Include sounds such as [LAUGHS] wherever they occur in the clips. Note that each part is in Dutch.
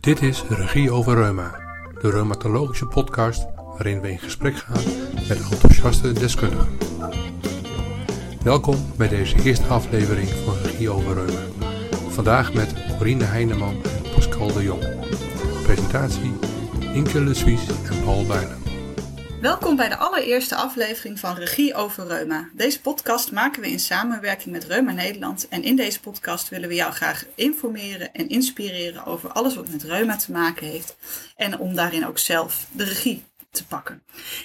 Dit is Regie over Reuma, de reumatologische podcast waarin we in gesprek gaan met enthousiaste deskundigen. Welkom bij deze eerste aflevering van Regie over Reuma. Vandaag met Corine Heineman en Pascal de Jong. Presentatie Inke Le en Paul Bijlen. Welkom bij de allereerste aflevering van Regie over Reuma. Deze podcast maken we in samenwerking met Reuma Nederland. En in deze podcast willen we jou graag informeren en inspireren over alles wat met reuma te maken heeft. En om daarin ook zelf de regie te pakken.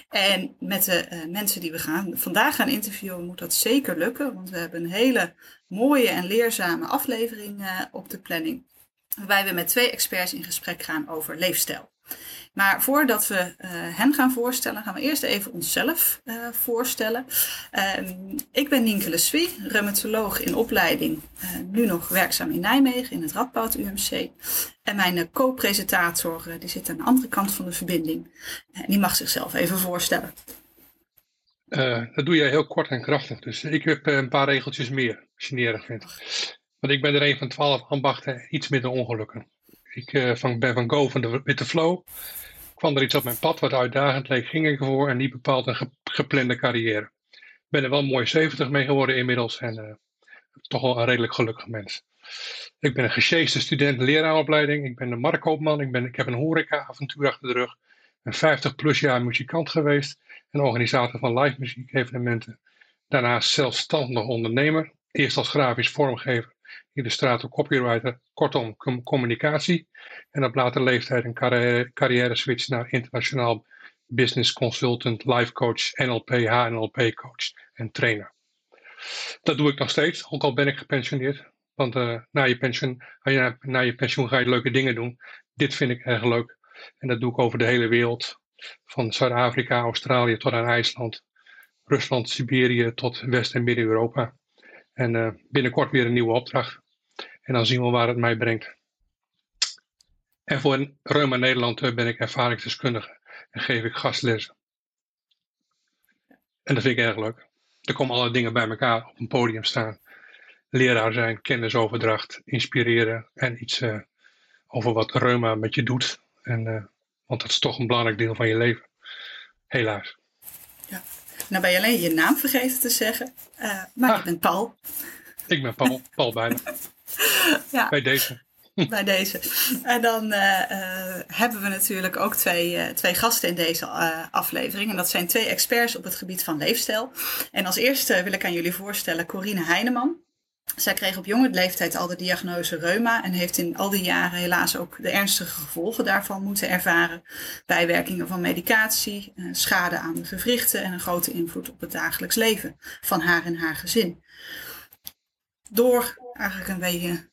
En met de uh, mensen die we gaan, vandaag gaan interviewen moet dat zeker lukken. Want we hebben een hele mooie en leerzame aflevering uh, op de planning. Waarbij we met twee experts in gesprek gaan over leefstijl. Maar voordat we uh, hen gaan voorstellen, gaan we eerst even onszelf uh, voorstellen. Uh, ik ben Nienke Leswie, reumatoloog in opleiding, eh, nu nog werkzaam in Nijmegen in het Radboud UMC. En mijn co-presentator, die zit aan de andere kant van de verbinding. En die mag zichzelf even voorstellen. dat doe jij heel kort en krachtig, dus ik heb een paar regeltjes meer, als je niet vindt. Want ik ben er een van twaalf ambachten, iets minder ongelukken. Ik van, ben van Go van de Witte Flow kwam er iets op mijn pad wat uitdagend leek, ging ik ervoor en niet bepaald een geplande carrière. Ik ben er wel mooi 70 mee geworden inmiddels en uh, toch wel een redelijk gelukkig mens. Ik ben een gesjeeste student leraaropleiding. Ik ben een marktkoopman. Ik, ben, ik heb een horeca-avontuur achter de rug. Ik ben 50 plus jaar muzikant geweest en organisator van live muziek evenementen. Daarnaast zelfstandig ondernemer. Eerst als grafisch vormgever illustrator, copywriter, kortom communicatie. En op later leeftijd een carrière, switch naar internationaal business consultant, life coach, NLP, HNLP coach en trainer. Dat doe ik nog steeds, ook al ben ik gepensioneerd. Want uh, na, je pensioen, je, na je pensioen ga je leuke dingen doen. Dit vind ik erg leuk. En dat doe ik over de hele wereld. Van Zuid-Afrika, Australië tot aan IJsland. Rusland, Siberië tot West- en Midden-Europa. En uh, binnenkort weer een nieuwe opdracht. En dan zien we waar het mij brengt. En voor Reuma Nederland eh, ben ik ervaringsdeskundige en geef ik gastlessen. En dat vind ik erg leuk. Er komen alle dingen bij elkaar op een podium staan. Leraar zijn, kennisoverdracht, inspireren en iets uh, over wat reuma met je doet. En, uh, want dat is toch een belangrijk deel van je leven. Helaas. Ja. Nou ben je alleen je naam vergeten te zeggen. Uh, maar ah. ik ben Paul. Ik ben Paul, Paul bijna. [LAUGHS] [LAUGHS] ja. Bij deze. [LAUGHS] Bij deze. En dan uh, uh, hebben we natuurlijk ook twee, uh, twee gasten in deze aflevering. En dat zijn twee experts op het gebied van leefstijl. En als eerste wil ik aan jullie voorstellen Corine Heineman. Zij kreeg op jonge leeftijd al de diagnose reuma en heeft in al die jaren helaas ook de ernstige gevolgen daarvan moeten ervaren. Bijwerkingen van medicatie, schade aan de gewrichten en een grote invloed op het dagelijks leven van haar en haar gezin. Door eigenlijk een beetje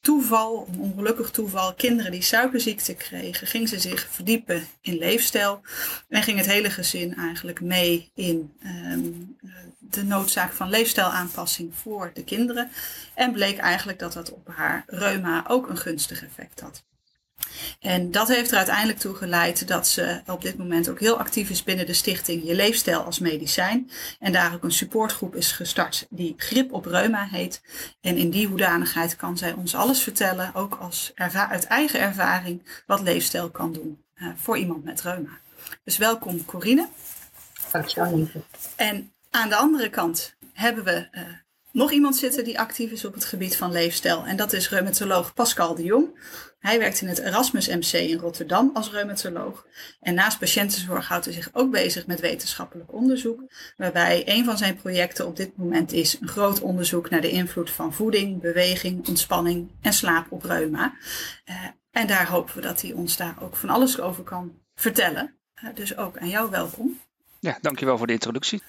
toeval, een ongelukkig toeval, kinderen die suikerziekte kregen, ging ze zich verdiepen in leefstijl en ging het hele gezin eigenlijk mee in um, de noodzaak van leefstijlaanpassing voor de kinderen. En bleek eigenlijk dat dat op haar reuma ook een gunstig effect had. En dat heeft er uiteindelijk toe geleid dat ze op dit moment ook heel actief is binnen de stichting Je Leefstijl als Medicijn. En daar ook een supportgroep is gestart die Grip op Reuma heet. En in die hoedanigheid kan zij ons alles vertellen, ook als uit eigen ervaring, wat leefstijl kan doen uh, voor iemand met reuma. Dus welkom Corine. Dankjewel Lieve. En aan de andere kant hebben we uh, nog iemand zitten die actief is op het gebied van leefstijl. En dat is reumatoloog Pascal de Jong. Hij werkt in het Erasmus MC in Rotterdam als reumatoloog. En naast patiëntenzorg houdt hij zich ook bezig met wetenschappelijk onderzoek. Waarbij een van zijn projecten op dit moment is een groot onderzoek naar de invloed van voeding, beweging, ontspanning en slaap op reuma. Uh, en daar hopen we dat hij ons daar ook van alles over kan vertellen. Uh, dus ook aan jou welkom. Ja, dankjewel voor de introductie.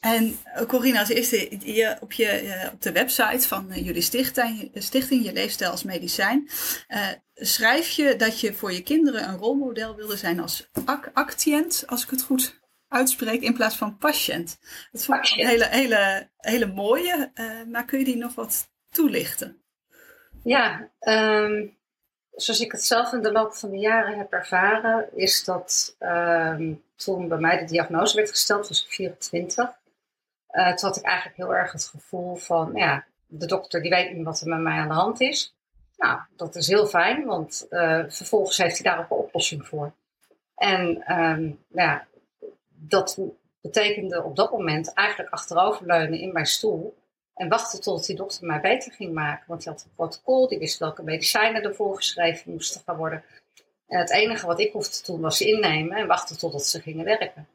En eh, Corina, als eerste je, op, je, uh, op de website van uh, jullie stichting, stichting Je Leefstijl als Medicijn, schrijf je dat je voor je kinderen een rolmodel wilde zijn als ac actient, als ik het goed uitspreek, in plaats van patiënt. Dat vond ik een hele, hele, hele mooie, maar kun je die nog wat toelichten? Ja, um, zoals ik het zelf in de loop van de jaren heb ervaren, is dat ehm, toen bij mij de diagnose werd gesteld, was ik 24. Uh, toen had ik eigenlijk heel erg het gevoel van, ja, de dokter die weet niet wat er met mij aan de hand is. Nou, dat is heel fijn, want uh, vervolgens heeft hij daar ook een oplossing voor. En um, ja, dat betekende op dat moment eigenlijk achteroverleunen in mijn stoel. En wachten tot die dokter mij beter ging maken. Want hij had een protocol, die wist welke medicijnen ervoor geschreven moesten gaan worden. En het enige wat ik hoefde te doen was innemen en wachten totdat ze gingen werken.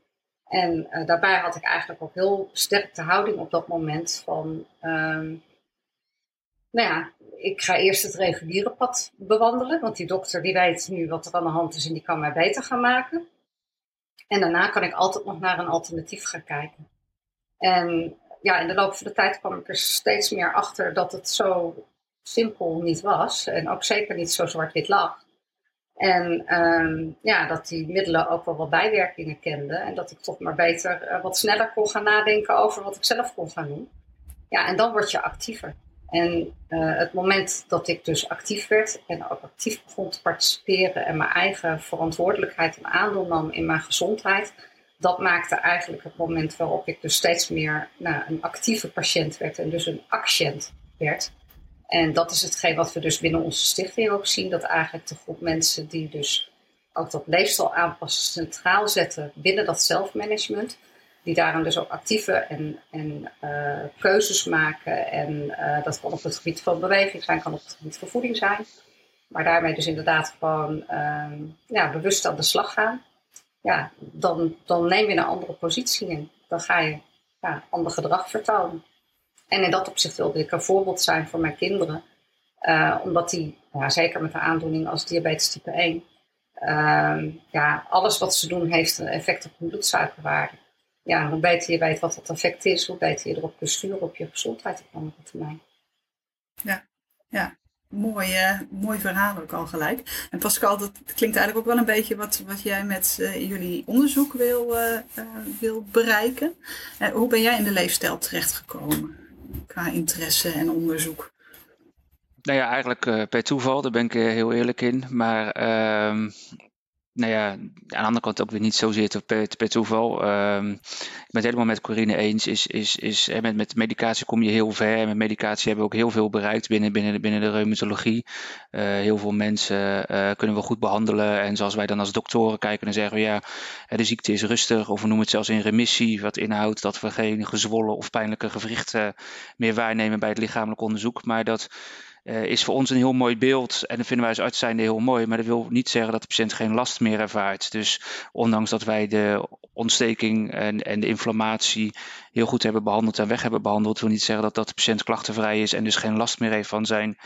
En uh, daarbij had ik eigenlijk ook heel sterk de houding op dat moment van, um, nou ja, ik ga eerst het reguliere pad bewandelen, want die dokter die weet nu wat er aan de hand is en die kan mij beter gaan maken. En daarna kan ik altijd nog naar een alternatief gaan kijken. En ja, in de loop van de tijd kwam ik er steeds meer achter dat het zo simpel niet was. En ook zeker niet zo zwart-wit lag. En um, ja, dat die middelen ook wel wat bijwerkingen kenden. En dat ik toch maar beter uh, wat sneller kon gaan nadenken over wat ik zelf kon gaan doen. Ja, en dan word je actiever. En uh, het moment dat ik dus actief werd en ook actief begon te participeren en mijn eigen verantwoordelijkheid en aandeel nam in mijn gezondheid, dat maakte eigenlijk het moment waarop ik dus steeds meer nou, een actieve patiënt werd en dus een actiënt werd. En dat is hetgeen wat we dus binnen onze stichting ook zien, dat eigenlijk de groep mensen die dus ook dat leefstijl aanpassen centraal zetten binnen dat zelfmanagement, die daarin dus ook actieve en, en uh, keuzes maken. En uh, dat kan op het gebied van beweging zijn, kan op het gebied van voeding zijn. Maar daarmee dus inderdaad gewoon ja, bewust aan de slag gaan. Ja, dan, dan neem je een andere positie in. Dan ga je ja, ander gedrag vertonen. En in dat opzicht wilde ik een voorbeeld zijn voor mijn kinderen. Uh, omdat die, ja, zeker met een aandoening als diabetes type 1, uh, ja, alles wat ze doen heeft een effect op hun bloedsuikerwaarde ja, hoe beter je weet wat dat effect is, hoe beter je erop kunt sturen op je gezondheid op lange termijn. Ja, ja. Mooi, uh, mooi verhaal ook al gelijk. En Pascal, dat klinkt eigenlijk ook wel een beetje wat, wat jij met uh, jullie onderzoek wil, uh, wil bereiken. hoe ben jij in de leefstijl terechtgekomen qua interesse en onderzoek? Nou ja, eigenlijk per toeval, daar ben ik heel eerlijk in. Maar ehm, nou ja, aan de andere kant ook weer niet zozeer per, per toeval. Um, ik ben het helemaal met Corine eens. Is, is, is, met, met medicatie kom je heel ver. Met medicatie hebben we ook heel veel bereikt binnen, binnen, binnen de reumatologie. Uh, heel veel mensen uh, kunnen we goed behandelen. En zoals wij dan als doktoren kijken, dan zeggen we ja, de ziekte is rustig. Of we noemen het zelfs in remissie. Wat inhoudt dat we geen gezwollen of pijnlijke gewrichten meer waarnemen bij het lichamelijk onderzoek. Maar dat uh, is voor ons een heel mooi beeld. En dat vinden wij als arts zijnde heel mooi. Maar dat wil niet zeggen dat de patiënt geen last meer ervaart. Dus ondanks dat wij de ontsteking en, en de inflammatie heel goed hebben behandeld en weg hebben behandeld, wil niet zeggen dat, dat de patiënt klachtenvrij is en dus geen last meer heeft van zijn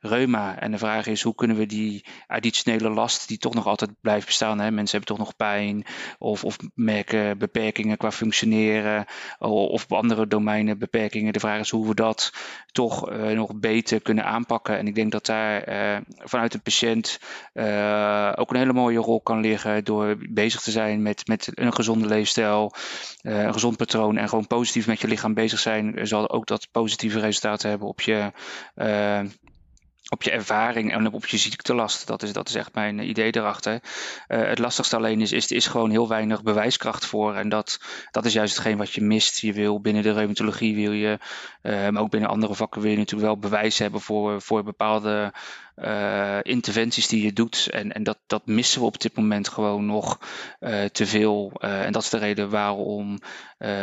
reuma. En de vraag is, hoe kunnen we die additionele last, die toch nog altijd blijft bestaan, hè? mensen hebben toch nog pijn of, of merken beperkingen qua functioneren of op andere domeinen beperkingen. De vraag is hoe we dat toch uh, nog beter kunnen aanpakken. En ik denk dat daar uh, vanuit de patiënt uh, ook een hele mooie rol kan liggen door bezig te zijn met, met een gezonde leefstijl, een gezond patroon en gewoon positief met je lichaam bezig zijn, zal ook dat positieve resultaten hebben op je, uh, op je ervaring en op je ziektelast. Dat is, dat is echt mijn idee erachter. Uh, het lastigste alleen is, is, is gewoon heel weinig bewijskracht voor. En dat, dat is juist hetgeen wat je mist. Je wil binnen de reumatologie, wil je, uh, maar ook binnen andere vakken, wil je natuurlijk wel bewijs hebben voor, voor bepaalde uh, interventies die je doet. En, en dat, dat missen we op dit moment gewoon nog uh, te veel. Uh, en dat is de reden waarom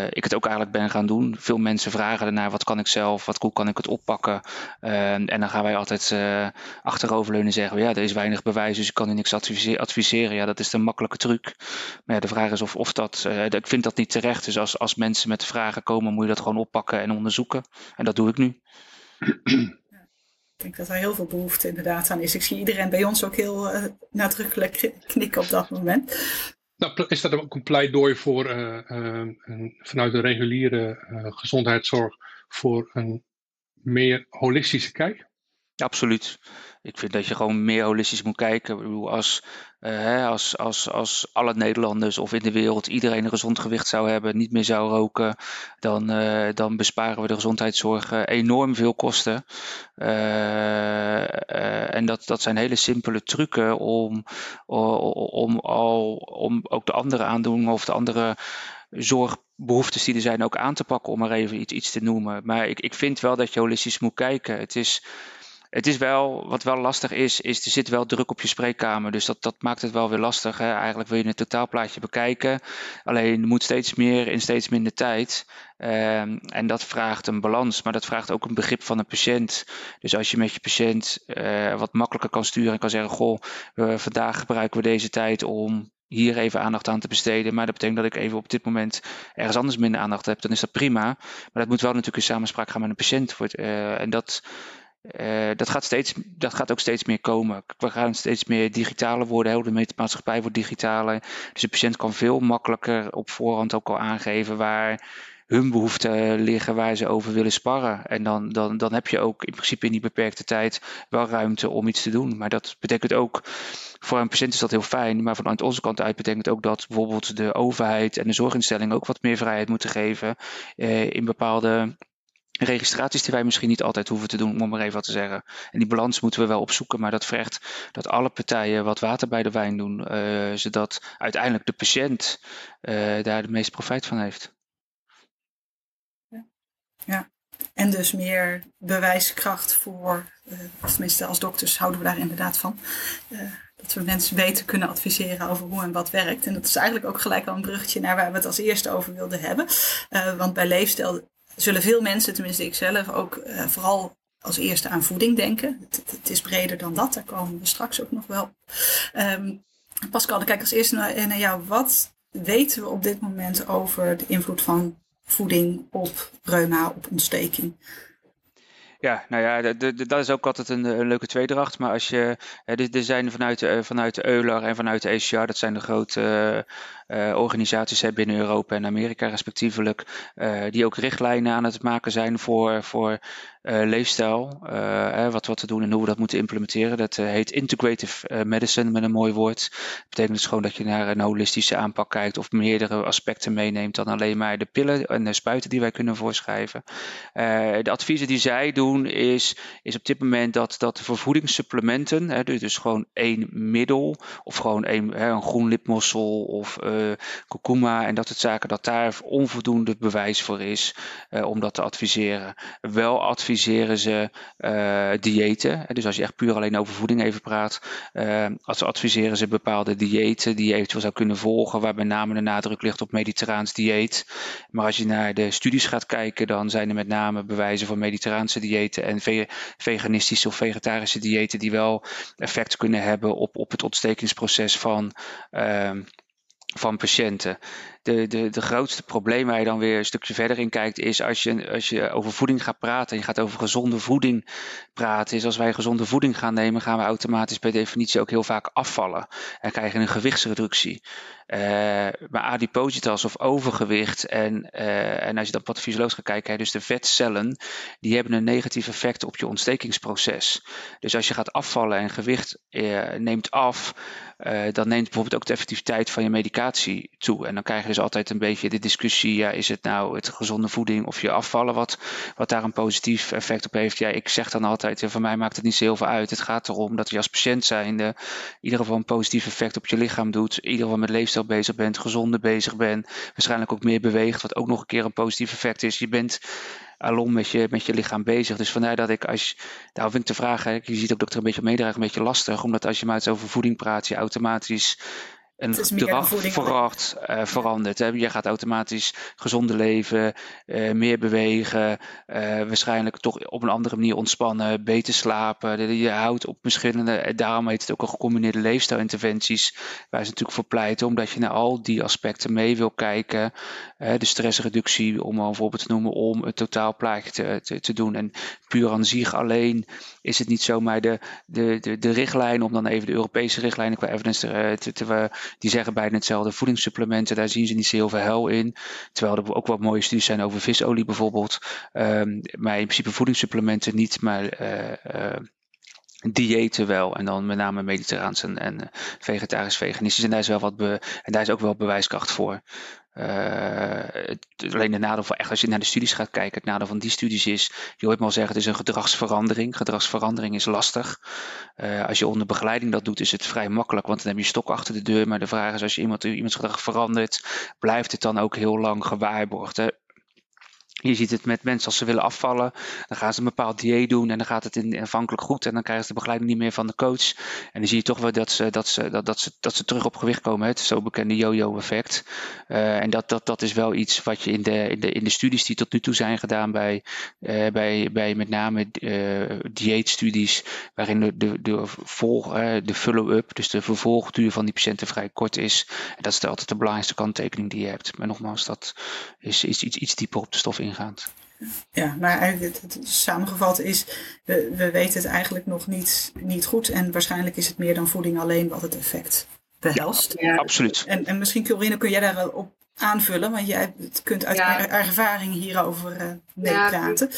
ik het ook eigenlijk ben gaan doen. Veel mensen vragen ernaar, wat kan ik zelf, wat, hoe kan ik het oppakken? en dan gaan wij altijd achteroverleunen en zeggen, ja, er is weinig bewijs, dus ik kan u niks adviseren. Ja, dat is de makkelijke truc. Maar ja, de vraag is of, of dat, ik vind dat niet terecht. Dus als, als mensen met vragen komen, moet je dat gewoon oppakken en onderzoeken. En dat doe ik nu. [CLEARS THROAT] Ik denk dat er heel veel behoefte inderdaad aan is. Ik zie iedereen bij ons ook heel uh, nadrukkelijk knikken op dat moment. Nou, is dat ook een pleidooi voor uh, een, vanuit de reguliere gezondheidszorg voor een meer holistische kijk? Absoluut. Ik vind dat je gewoon meer holistisch moet kijken. Als, uh, als, als, als alle Nederlanders of in de wereld iedereen een gezond gewicht zou hebben, niet meer zou roken, dan, uh, dan besparen we de gezondheidszorg enorm veel kosten. En dat, dat zijn hele simpele trucken om, om, al, om ook de andere aandoeningen of de andere zorgbehoeftes die er zijn ook aan te pakken, om maar even iets, iets te noemen. Maar ik, ik vind wel dat je holistisch moet kijken. Het is het is wel, wat wel lastig is, is er zit wel druk op je spreekkamer. Dus dat, dat maakt het wel weer lastig. Hè? Eigenlijk wil je het totaalplaatje bekijken. Alleen moet steeds meer in steeds minder tijd. Um, en dat vraagt een balans, maar dat vraagt ook een begrip van een patiënt. Dus als je met je patiënt uh, wat makkelijker kan sturen en kan zeggen: Goh, vandaag gebruiken we deze tijd om hier even aandacht aan te besteden. Maar dat betekent dat ik even op dit moment ergens anders minder aandacht heb. Dan is dat prima. Maar dat moet wel natuurlijk in samenspraak gaan met een patiënt. Uh, en dat, uh, dat, gaat steeds, dat gaat ook steeds meer komen. We gaan steeds meer digitaler worden. Heel de maatschappij wordt digitaler. Dus de patiënt kan veel makkelijker op voorhand ook al aangeven waar hun behoeften liggen, waar ze over willen sparren. En dan, dan, dan heb je ook in principe in die beperkte tijd wel ruimte om iets te doen. Maar dat betekent ook, voor een patiënt is dat heel fijn. Maar vanuit onze kant uit betekent ook dat bijvoorbeeld de overheid en de zorginstellingen ook wat meer vrijheid moeten geven uh, in bepaalde registraties die wij misschien niet altijd hoeven te doen, om maar even wat te zeggen. En die balans moeten we wel opzoeken, maar dat vergt dat alle partijen wat water bij de wijn doen, uh, zodat uiteindelijk de patiënt uh, daar de meeste profijt van heeft. Ja. En dus meer bewijskracht voor, of tenminste als dokters houden we daar inderdaad van, dat we mensen beter kunnen adviseren over hoe en wat werkt. En dat is eigenlijk ook gelijk al een bruggetje naar waar we het als eerste over wilden hebben. want bij leefstijl zullen veel mensen, tenminste ik zelf, ook uh, vooral als eerste aan voeding denken. Het, is breder dan dat, daar komen we straks ook nog wel. Um, Pascal, dan kijk als eerste naar, naar jou. Wat weten we op dit moment over de invloed van voeding op reuma, op ontsteking? Ja, nou ja, dat is ook altijd een, leuke tweedracht. Maar als je, er zijn vanuit, vanuit Euler en vanuit de ECR, dat zijn de grote uh, organisaties hè, binnen Europa en Amerika respectievelijk, uh, die ook richtlijnen aan het maken zijn voor, voor uh, leefstijl, wat, wat te doen en hoe we dat moeten implementeren. Dat heet integrative medicine met een mooi woord. Dat betekent dus gewoon dat je naar een holistische aanpak kijkt of meerdere aspecten meeneemt dan alleen maar de pillen en de spuiten die wij kunnen voorschrijven. de adviezen die zij doen is, is op dit moment dat, dat voor voedingssupplementen, hè, dus, dus gewoon één middel of gewoon één, hè, een groen lipmossel of kurkuma en dat soort zaken, dat daar onvoldoende bewijs voor is uh, om dat te adviseren. Wel adviseren ze uh, diëten. Dus als je echt puur alleen over voeding even praat, als adviseren ze bepaalde diëten die je eventueel zou kunnen volgen, waar met name de nadruk ligt op mediterraans dieet. Maar als je naar de studies gaat kijken, dan zijn er met name bewijzen voor mediterraanse diëten en ve veganistische of vegetarische diëten die wel effect kunnen hebben op, op het ontstekingsproces van, uh, van patiënten de, de, de grootste probleem waar je dan weer een stukje verder in kijkt, is als je, als je over voeding gaat praten, je gaat over gezonde voeding praten, is als wij gezonde voeding gaan nemen, gaan we automatisch per definitie ook heel vaak afvallen en krijgen een gewichtsreductie. Uh, maar adipositas of overgewicht en, uh, en als je dan pathofysiologisch gaat kijken, dus de vetcellen, die hebben een negatief effect op je ontstekingsproces. Dus als je gaat afvallen en gewicht uh, neemt af, dan neemt bijvoorbeeld ook de effectiviteit van je medicatie toe. En dan krijg je is altijd een beetje de discussie, ja, is het nou het gezonde voeding of je afvallen wat, wat daar een positief effect op heeft? Ja, ik zeg dan altijd, ja, voor mij maakt het niet zo heel veel uit. Het gaat erom dat je als patiënt zijnde in ieder geval een positief effect op je lichaam doet, in ieder geval met leefstijl bezig bent, gezonder bezig bent, waarschijnlijk ook meer beweegt, wat ook nog een keer een positief effect is. Je bent alom met je, met je lichaam bezig. Dus vandaar dat ik als, daar vind ik te vragen, je ziet ook dat ik er een beetje meedraag, een beetje lastig, omdat als je maar eens over voeding praat, je automatisch een gedrag verandert. Uh, verandert hè. Je gaat automatisch gezonder leven, uh, meer bewegen, uh, waarschijnlijk toch op een andere manier ontspannen, beter slapen. Je houdt op verschillende, daarom heet het ook al gecombineerde leefstijlinterventies, waar ze natuurlijk voor pleiten, omdat je naar al die aspecten mee wil kijken. de stressreductie, om een voorbeeld te noemen, om het totaalplaatje te, te, te doen. En puur aan zich alleen is het niet zomaar de, de, de, de richtlijn, om dan even de Europese richtlijnen qua evidence te, te, te die zeggen bijna hetzelfde. Voedingssupplementen, daar zien ze niet zo heel veel hel in. Terwijl er ook wat mooie studies zijn over visolie bijvoorbeeld. Um, maar in principe voedingssupplementen niet, maar uh, uh, diëten wel. En dan met name mediterraans en, en vegetarisch, veganistisch. En daar is wel wat en daar is ook wel bewijskracht voor. Uh, alleen de nadeel van echt als je naar de studies gaat kijken, het nadeel van die studies is, je hoort me al zeggen, het is een gedragsverandering. Gedragsverandering is lastig. Uh, als je onder begeleiding dat doet, is het vrij makkelijk, want dan heb je stok achter de deur. Maar de vraag is, als je iemand, iemands gedrag verandert, blijft het dan ook heel lang gewaarborgd? Je ziet het met mensen als ze willen afvallen. Dan gaan ze een bepaald dieet doen en dan gaat het in, aanvankelijk goed. En dan krijgen ze de begeleiding niet meer van de coach. En dan zie je toch wel dat ze, dat ze, dat, dat ze, dat ze terug op gewicht komen. Het zo bekende yo-yo effect. Uh, en dat, dat, dat is wel iets wat je in de, in, de, in de studies die tot nu toe zijn gedaan bij, uh, bij, bij met name uh, dieetstudies. Waarin de, de, de, de follow-up, dus de vervolgduur van die patiënten vrij kort is. En dat is altijd de belangrijkste kanttekening die je hebt. Maar nogmaals, dat is, is iets, iets dieper op de stof in ja, maar eigenlijk het, samengevat is, we, we weten het eigenlijk nog niet, niet goed. En waarschijnlijk is het meer dan voeding alleen wat het effect behelst. Ja, absoluut. En, en misschien, Corine, kun jij daarop aanvullen? Want jij kunt uit ja. ervaring hierover uh, meepraten.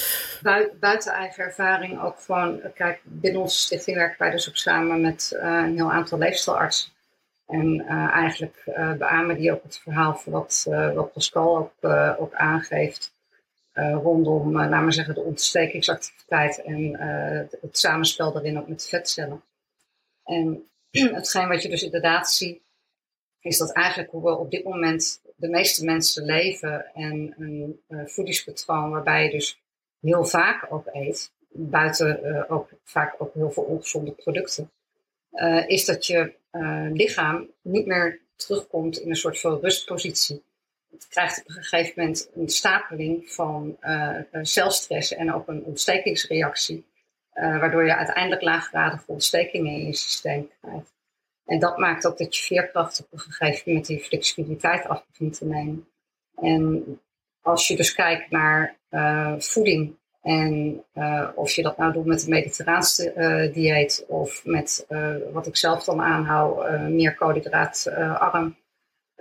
Ja, buiten, eigen ervaring ook van, kijk, binnen onze stichting werken wij dus ook samen met uh, een heel aantal leefstelartsen. En uh, eigenlijk beamen die ook het verhaal van wat, wat Pascal ook, ook aangeeft. Uh, rondom, uh, laten we zeggen, de ontstekingsactiviteit en uh, het samenspel daarin ook met vetcellen. En [CLEARS THROAT] hetgeen wat je dus inderdaad ziet, is dat eigenlijk hoe we op dit moment de meeste mensen leven en een voedingspatroon waarbij je dus heel vaak ook eet, buiten ook vaak ook heel veel ongezonde producten, is dat je lichaam niet meer terugkomt in een soort van rustpositie het krijgt op een gegeven moment een stapeling van uh, celstress en ook een ontstekingsreactie, uh, waardoor je uiteindelijk laaggradige ontstekingen in je systeem krijgt. En dat maakt ook dat je veerkracht op een gegeven moment die flexibiliteit af begint te nemen. En als je dus kijkt naar voeding en of je dat nou doet met een mediterraanse dieet of met wat ik zelf dan aanhoud, meer koolhydraatarm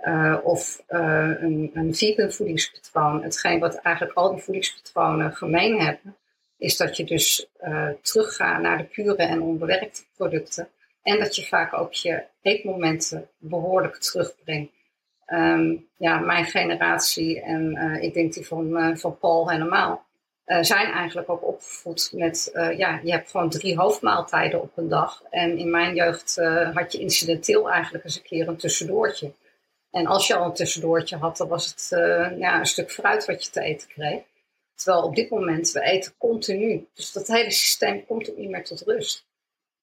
uh, of uh, een, een vegan voedingspatroon. Hetgeen wat eigenlijk al die voedingspatronen gemeen hebben, is dat je dus uh, teruggaat naar de pure en onbewerkte producten. En dat je vaak ook je eetmomenten behoorlijk terugbrengt. Um, ja, mijn generatie en ik denk die van, van Paul helemaal, zijn eigenlijk ook opgevoed met, ja, je hebt gewoon drie hoofdmaaltijden op een dag. En in mijn jeugd had je incidenteel eigenlijk eens een keer een tussendoortje. En als je al een tussendoortje had, dan was het uh, ja, een stuk fruit wat je te eten kreeg. Terwijl op dit moment, we eten continu. Dus dat hele systeem komt ook niet meer tot rust.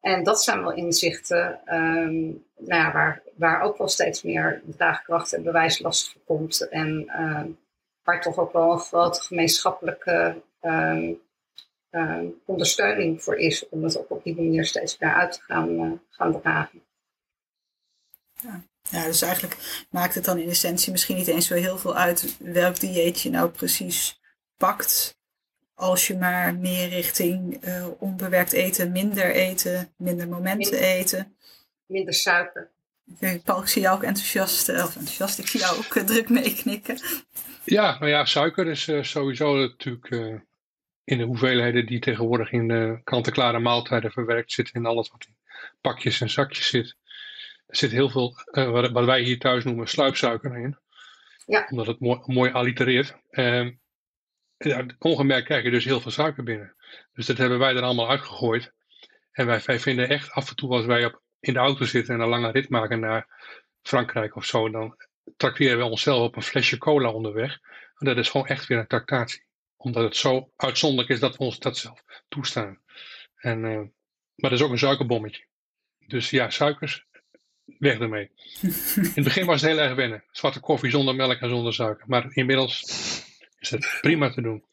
En dat zijn wel inzichten um, nou ja, waar, waar ook wel steeds meer draagkracht en bewijslast voor komt. En uh, waar toch ook wel een grote gemeenschappelijke um, ondersteuning voor is. Om het op die manier steeds meer uit te gaan, uh, gaan dragen. Ja, dus eigenlijk maakt het dan in essentie misschien niet eens zo heel veel uit welk dieet je nou precies pakt. Als je maar meer richting uh, onbewerkt eten, minder eten, minder momenten eten. Minder suiker. Paul, ik zie jou ook enthousiast, of enthousiast, ik zie jou ook uh, druk meeknikken. Ja, nou ja, suiker is uh, sowieso natuurlijk in de hoeveelheden die tegenwoordig in de kant-en-klare maaltijden verwerkt zitten in alles wat in pakjes en zakjes zit. Er zit heel veel, uh, wat, wat, wij hier thuis noemen, sluipsuiker in. Ja. Omdat het mooi, mooi allitereert. Ja, ongemerkt krijg je dus heel veel suiker binnen. Dus dat hebben wij er allemaal uitgegooid. En wij, wij vinden echt af en toe als wij op, in de auto zitten en een lange rit maken naar Frankrijk of zo, dan tracteren we onszelf op een flesje cola onderweg. En dat is gewoon echt weer een tractatie. Omdat het zo uitzonderlijk is dat we ons dat zelf toestaan. En, uh, maar dat is ook een suikerbommetje. Dus ja, suikers weg ermee. In het begin was het heel erg wennen. Zwarte koffie zonder melk en zonder suiker. Maar inmiddels is het prima te doen.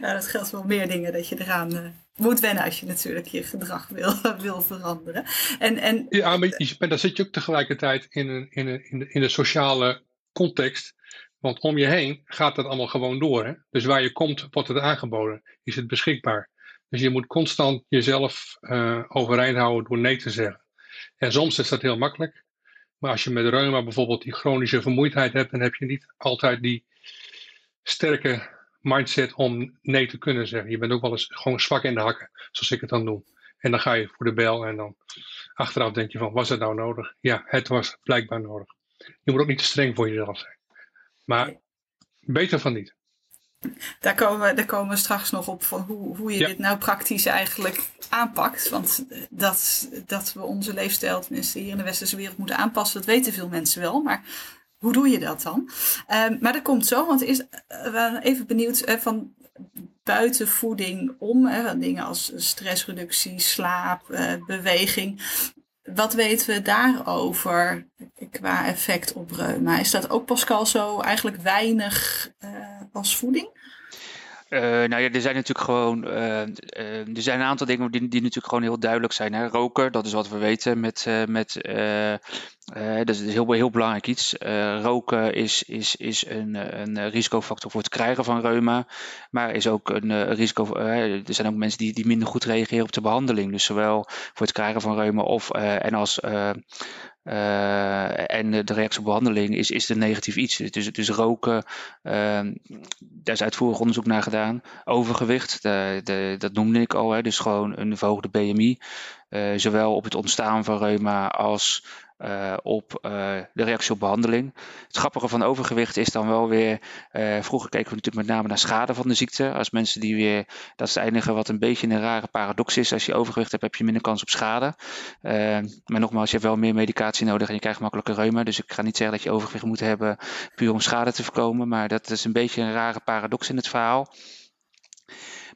Ja, dat geldt voor meer dingen dat je eraan uh, moet wennen als je natuurlijk je gedrag wil, [LAUGHS] wil veranderen. En, en, ja, maar, je, dan zit je ook tegelijkertijd in, een, in, een, in, de, in de sociale context. Want om je heen gaat dat allemaal gewoon door. Hè? Dus waar je komt, wordt het aangeboden. Is het beschikbaar. Dus je moet constant jezelf uh, overeind houden door nee te zeggen. En soms is dat heel makkelijk. Maar als je met reuma bijvoorbeeld die chronische vermoeidheid hebt, dan heb je niet altijd die sterke mindset om nee te kunnen zeggen. Je bent ook wel eens gewoon zwak in de hakken, zoals ik het dan noem. En dan ga je voor de bel en dan achteraf denk je van, was het nou nodig? Ja, het was blijkbaar nodig. Je moet ook niet te streng voor jezelf zijn. Maar beter van niet. Daar komen, daar komen we straks nog op van hoe, hoe je dit nou praktisch eigenlijk aanpakt. Want dat, dat we onze leefstijl, tenminste hier in de westerse wereld, moeten aanpassen, dat weten veel mensen wel. Maar hoe doe je dat dan? Um, maar dat komt zo, want is, uh, we even benieuwd uh, van buiten voeding om, hè, dingen als stressreductie, slaap, uh, beweging. Wat weten we daarover qua effect op reuma? Is dat ook Pascal zo eigenlijk weinig als voeding? Uh, nou ja, er zijn natuurlijk gewoon uh, uh, er zijn een aantal dingen die, die natuurlijk gewoon heel duidelijk zijn. Hè? Roken, dat is wat we weten met, met dat is heel, heel belangrijk iets. roken is, is, is een, een risicofactor voor het krijgen van reuma, maar is ook een risico. er zijn ook mensen die, die minder goed reageren op de behandeling. Dus zowel voor het krijgen van reuma of en als uh, en de reactie op behandeling is, is een negatief iets. Dus, roken, uh, daar is uitvoerig onderzoek naar gedaan. Overgewicht, de, de, dat noemde ik al, hè, dus gewoon een verhoogde BMI. Uh, zowel op het ontstaan van reuma als uh, op uh, de reactie op behandeling. Het grappige van overgewicht is dan wel weer, uh, vroeger keken we natuurlijk met name naar schade van de ziekte. Als mensen die weer, dat is het enige wat een beetje een rare paradox is. Als je overgewicht hebt, heb je minder kans op schade. maar nogmaals, je hebt wel meer medicatie nodig en je krijgt makkelijker reuma. Dus ik ga niet zeggen dat je overgewicht moet hebben puur om schade te voorkomen. Maar dat is een beetje een rare paradox in het verhaal.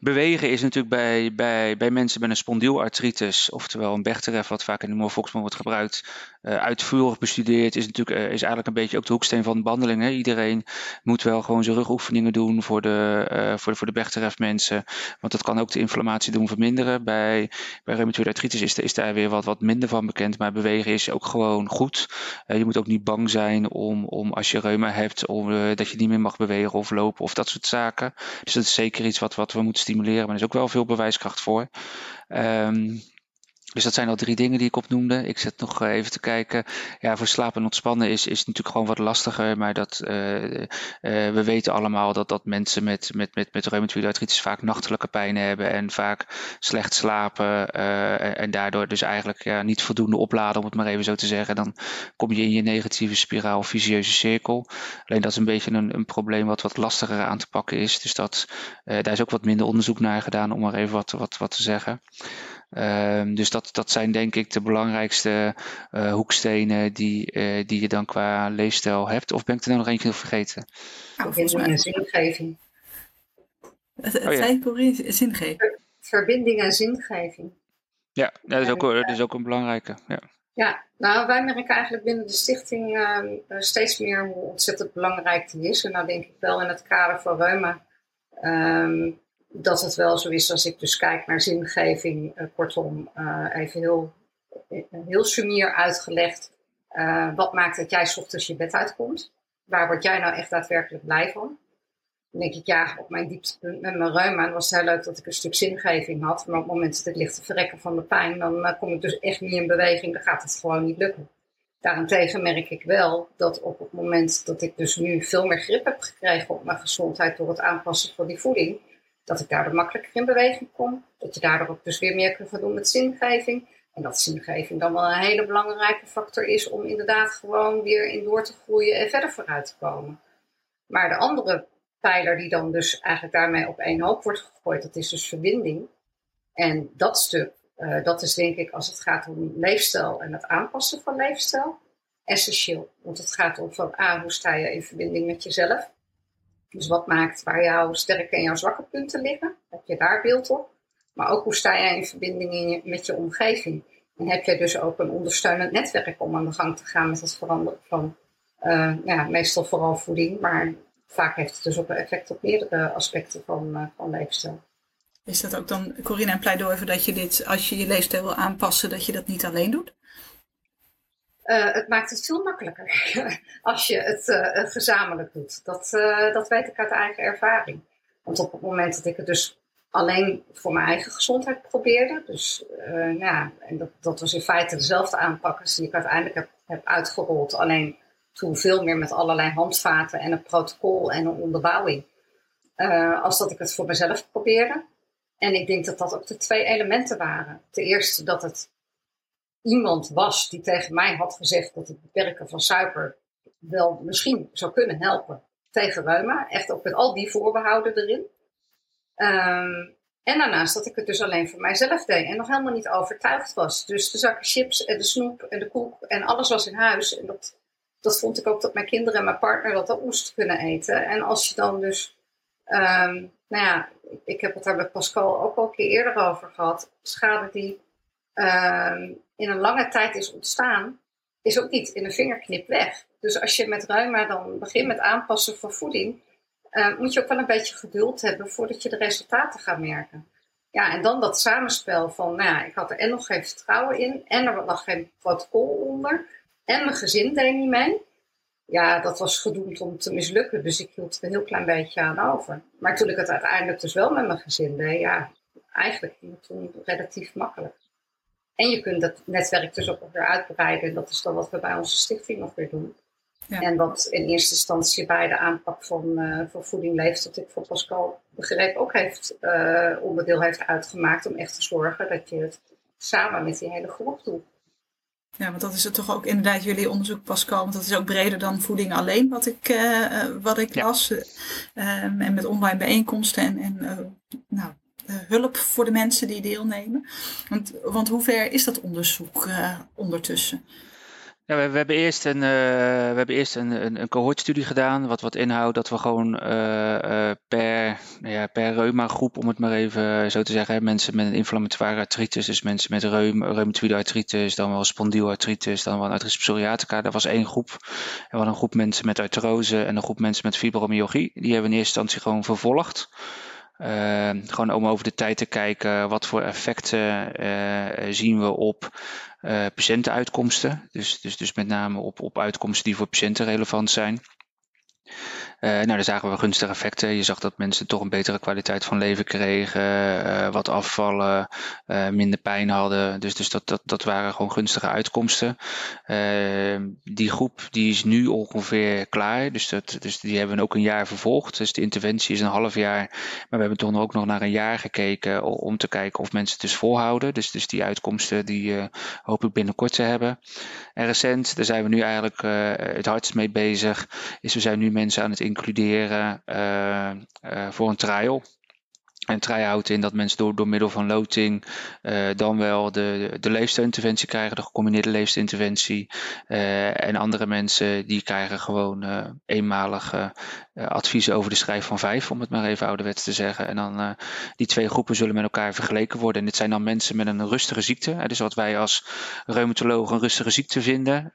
Bewegen is natuurlijk bij, bij, bij mensen met een spondielartritis, oftewel een Bechterew, wat vaak in de morfoxman wordt gebruikt, uitvoerig bestudeerd, is natuurlijk uh, is eigenlijk een beetje ook de hoeksteen van de behandeling. Hè? Iedereen moet wel gewoon zijn rugoefeningen doen voor de, uh, voor de, voor de mensen, want dat kan ook de inflammatie doen verminderen. Bij, bij reumatoïde artritis is, daar weer wat, wat minder van bekend, maar bewegen is ook gewoon goed. je moet ook niet bang zijn om, om als je reuma hebt, om, dat je niet meer mag bewegen of lopen of dat soort zaken. Dus dat is zeker iets wat, wat we moeten stimuleren, maar er is ook wel veel bewijskracht voor. Um, dus dat zijn al drie dingen die ik opnoemde. Ik zet nog even te kijken. Ja, voor slapen en ontspannen is, is natuurlijk gewoon wat lastiger. Maar dat, uh, uh, we weten allemaal dat, dat mensen met, met, met, met reumatoïde artritis vaak nachtelijke pijn hebben. En vaak slecht slapen. En daardoor dus eigenlijk ja, niet voldoende opladen, om het maar even zo te zeggen. Dan kom je in je negatieve spiraal, visieuze cirkel. Alleen dat is een beetje een, een probleem wat wat lastiger aan te pakken is. Dus dat, daar is ook wat minder onderzoek naar gedaan, om maar even wat, wat, wat te zeggen. Um, dus dat, dat zijn denk ik de belangrijkste uh, hoekstenen die, uh, die je dan qua leefstijl hebt. Of ben ik er nou nog eentje vergeten? Verbinding en zingeving. Het, het oh, ja. zingeving. Verbinding en zingeving. Ja, dat is, ook, dat is ook een belangrijke. Ja. ja, nou wij merken eigenlijk binnen de stichting uh, steeds meer hoe ontzettend belangrijk die is. En nou denk ik wel in het kader van reuma um, dat het wel zo is als ik dus kijk naar zingeving, uh, kortom, uh, even heel, heel sumier uitgelegd. Wat maakt dat jij ochtends je bed uitkomt? Waar word jij nou echt daadwerkelijk blij van? Dan denk ik, ja, op mijn dieptepunt met mijn reuma was het heel leuk dat ik een stuk zingeving had. Maar op het moment dat ik lig te verrekken van de pijn, dan kom ik dus echt niet in beweging. Dan gaat het gewoon niet lukken. Daarentegen merk ik wel dat op het moment dat ik dus nu veel meer grip heb gekregen op mijn gezondheid door het aanpassen van die voeding, dat ik daardoor makkelijker in beweging kom. Dat je daardoor ook dus weer meer kunt gaan doen met zingeving. En dat zingeving dan wel een hele belangrijke factor is om inderdaad gewoon weer in door te groeien en verder vooruit te komen. Maar de andere pijler die dan dus eigenlijk daarmee op één hoop wordt gegooid, dat is dus verbinding. En dat stuk, uh, dat is denk ik als het gaat om leefstijl en het aanpassen van leefstijl, essentieel. Want het gaat om van A, hoe sta je in verbinding met jezelf? Dus wat maakt waar jouw sterke en jouw zwakke punten liggen? Heb je daar beeld op? Maar ook hoe sta jij in verbinding met je omgeving? En heb jij dus ook een ondersteunend netwerk om aan de gang te gaan met het veranderen van, uh, ja, meestal vooral voeding, maar vaak heeft het dus ook een effect op meerdere aspecten van, uh, van leefstijl. Is dat ook dan, Corinne, een pleidooi voor dat je dit, als je je leefstijl wil aanpassen, dat je dat niet alleen doet? Uh, het maakt het veel makkelijker [LAUGHS] als je het uh, gezamenlijk doet. Dat, uh, dat weet ik uit eigen ervaring. Want op het moment dat ik het dus alleen voor mijn eigen gezondheid probeerde, dus ja, en dat, dat was in feite dezelfde aanpak als die ik uiteindelijk heb, heb uitgerold. Alleen toen veel meer met allerlei handvaten en een protocol en een onderbouwing. als dat ik het voor mezelf probeerde. En ik denk dat dat ook de twee elementen waren. Ten eerste dat het iemand was die tegen mij had gezegd dat het beperken van suiker wel misschien zou kunnen helpen tegen reuma. Echt ook met al die voorbehouden erin. Um, en daarnaast dat ik het dus alleen voor mijzelf deed en nog helemaal niet overtuigd was. Dus de zakken chips en de snoep en de koek en alles was in huis. En dat, dat vond ik ook dat mijn kinderen en mijn partner dat ook moesten kunnen eten. En als je dan dus, um, nou ja, ik heb het daar met Pascal ook al een keer eerder over gehad. Schade die um, in een lange tijd is ontstaan, is ook niet in een vingerknip weg. Dus als je met ruima dan begint met aanpassen van voeding, uh, moet je ook wel een beetje geduld hebben voordat je de resultaten gaat merken. Ja, en dan dat samenspel van, nou ja, ik had er en nog geen vertrouwen in, en er lag geen protocol onder, en mijn gezin deed niet mee. Ja, dat was gedoemd om te mislukken, dus ik hield er een heel klein beetje aan over. Maar toen ik het uiteindelijk dus wel met mijn gezin deed, ja, eigenlijk toen relatief makkelijk. En je kunt dat netwerk dus ook weer uitbreiden. En dat is dan wat we bij onze stichting nog weer doen. En wat in eerste instantie bij de aanpak van, uh, van voeding leeft, dat ik voor Pascal begreep ook heeft, uh, onderdeel heeft uitgemaakt om echt te zorgen dat je het samen met die hele groep doet. Ja, want dat is het toch ook inderdaad jullie onderzoek, Pascal. Want dat is ook breder dan voeding alleen, wat ik, uh, wat ik las. Um, en met online bijeenkomsten en, en nou, hulp voor de mensen die deelnemen. Want, want hoe ver is dat onderzoek ondertussen? Ja, we, we, hebben eerst een, uh, we hebben eerst een, een, een cohortstudie gedaan, wat, wat inhoudt dat we gewoon per, nou ja, per reuma-groep, om het maar even zo te zeggen, mensen met een inflammatoire artritis, dus mensen met reum, reumatoïde artritis, dan wel spondielartritis, dan wel artritis psoriatica, dat was één groep. En we een groep mensen met artrose en een groep mensen met fibromyalgie. Die hebben in eerste instantie gewoon vervolgd. Uh, gewoon om over de tijd te kijken wat voor effecten uh, zien we op uh, patiëntenuitkomsten. Dus, dus, dus met name op, op uitkomsten die voor patiënten relevant zijn. Uh, nou, daar zagen we gunstige effecten. Je zag dat mensen toch een betere kwaliteit van leven kregen, uh, wat afvallen, uh, minder pijn hadden. Dus, dus dat, dat, dat waren gewoon gunstige uitkomsten. die groep die is nu ongeveer klaar. Dus, dat, dus die hebben we ook een jaar vervolgd. Dus de interventie is een half jaar. Maar we hebben toch ook nog naar een jaar gekeken om te kijken of mensen het dus volhouden. Dus, dus die uitkomsten die hoop ik binnenkort te hebben. En recent, daar zijn we nu eigenlijk het hardst mee bezig, is we zijn nu mensen aan het includeren uh, uh, voor een trial. En try houdt in dat mensen door, door middel van loting uh, dan wel de, de leefstijlinterventie krijgen, de gecombineerde leefstijlinterventie. Uh, en andere mensen die krijgen gewoon uh, eenmalige adviezen over de schrijf van vijf, om het maar even ouderwets te zeggen. En dan die twee groepen zullen met elkaar vergeleken worden. En dit zijn dan mensen met een rustige ziekte. Dus wat wij als reumatoloog een rustige ziekte vinden.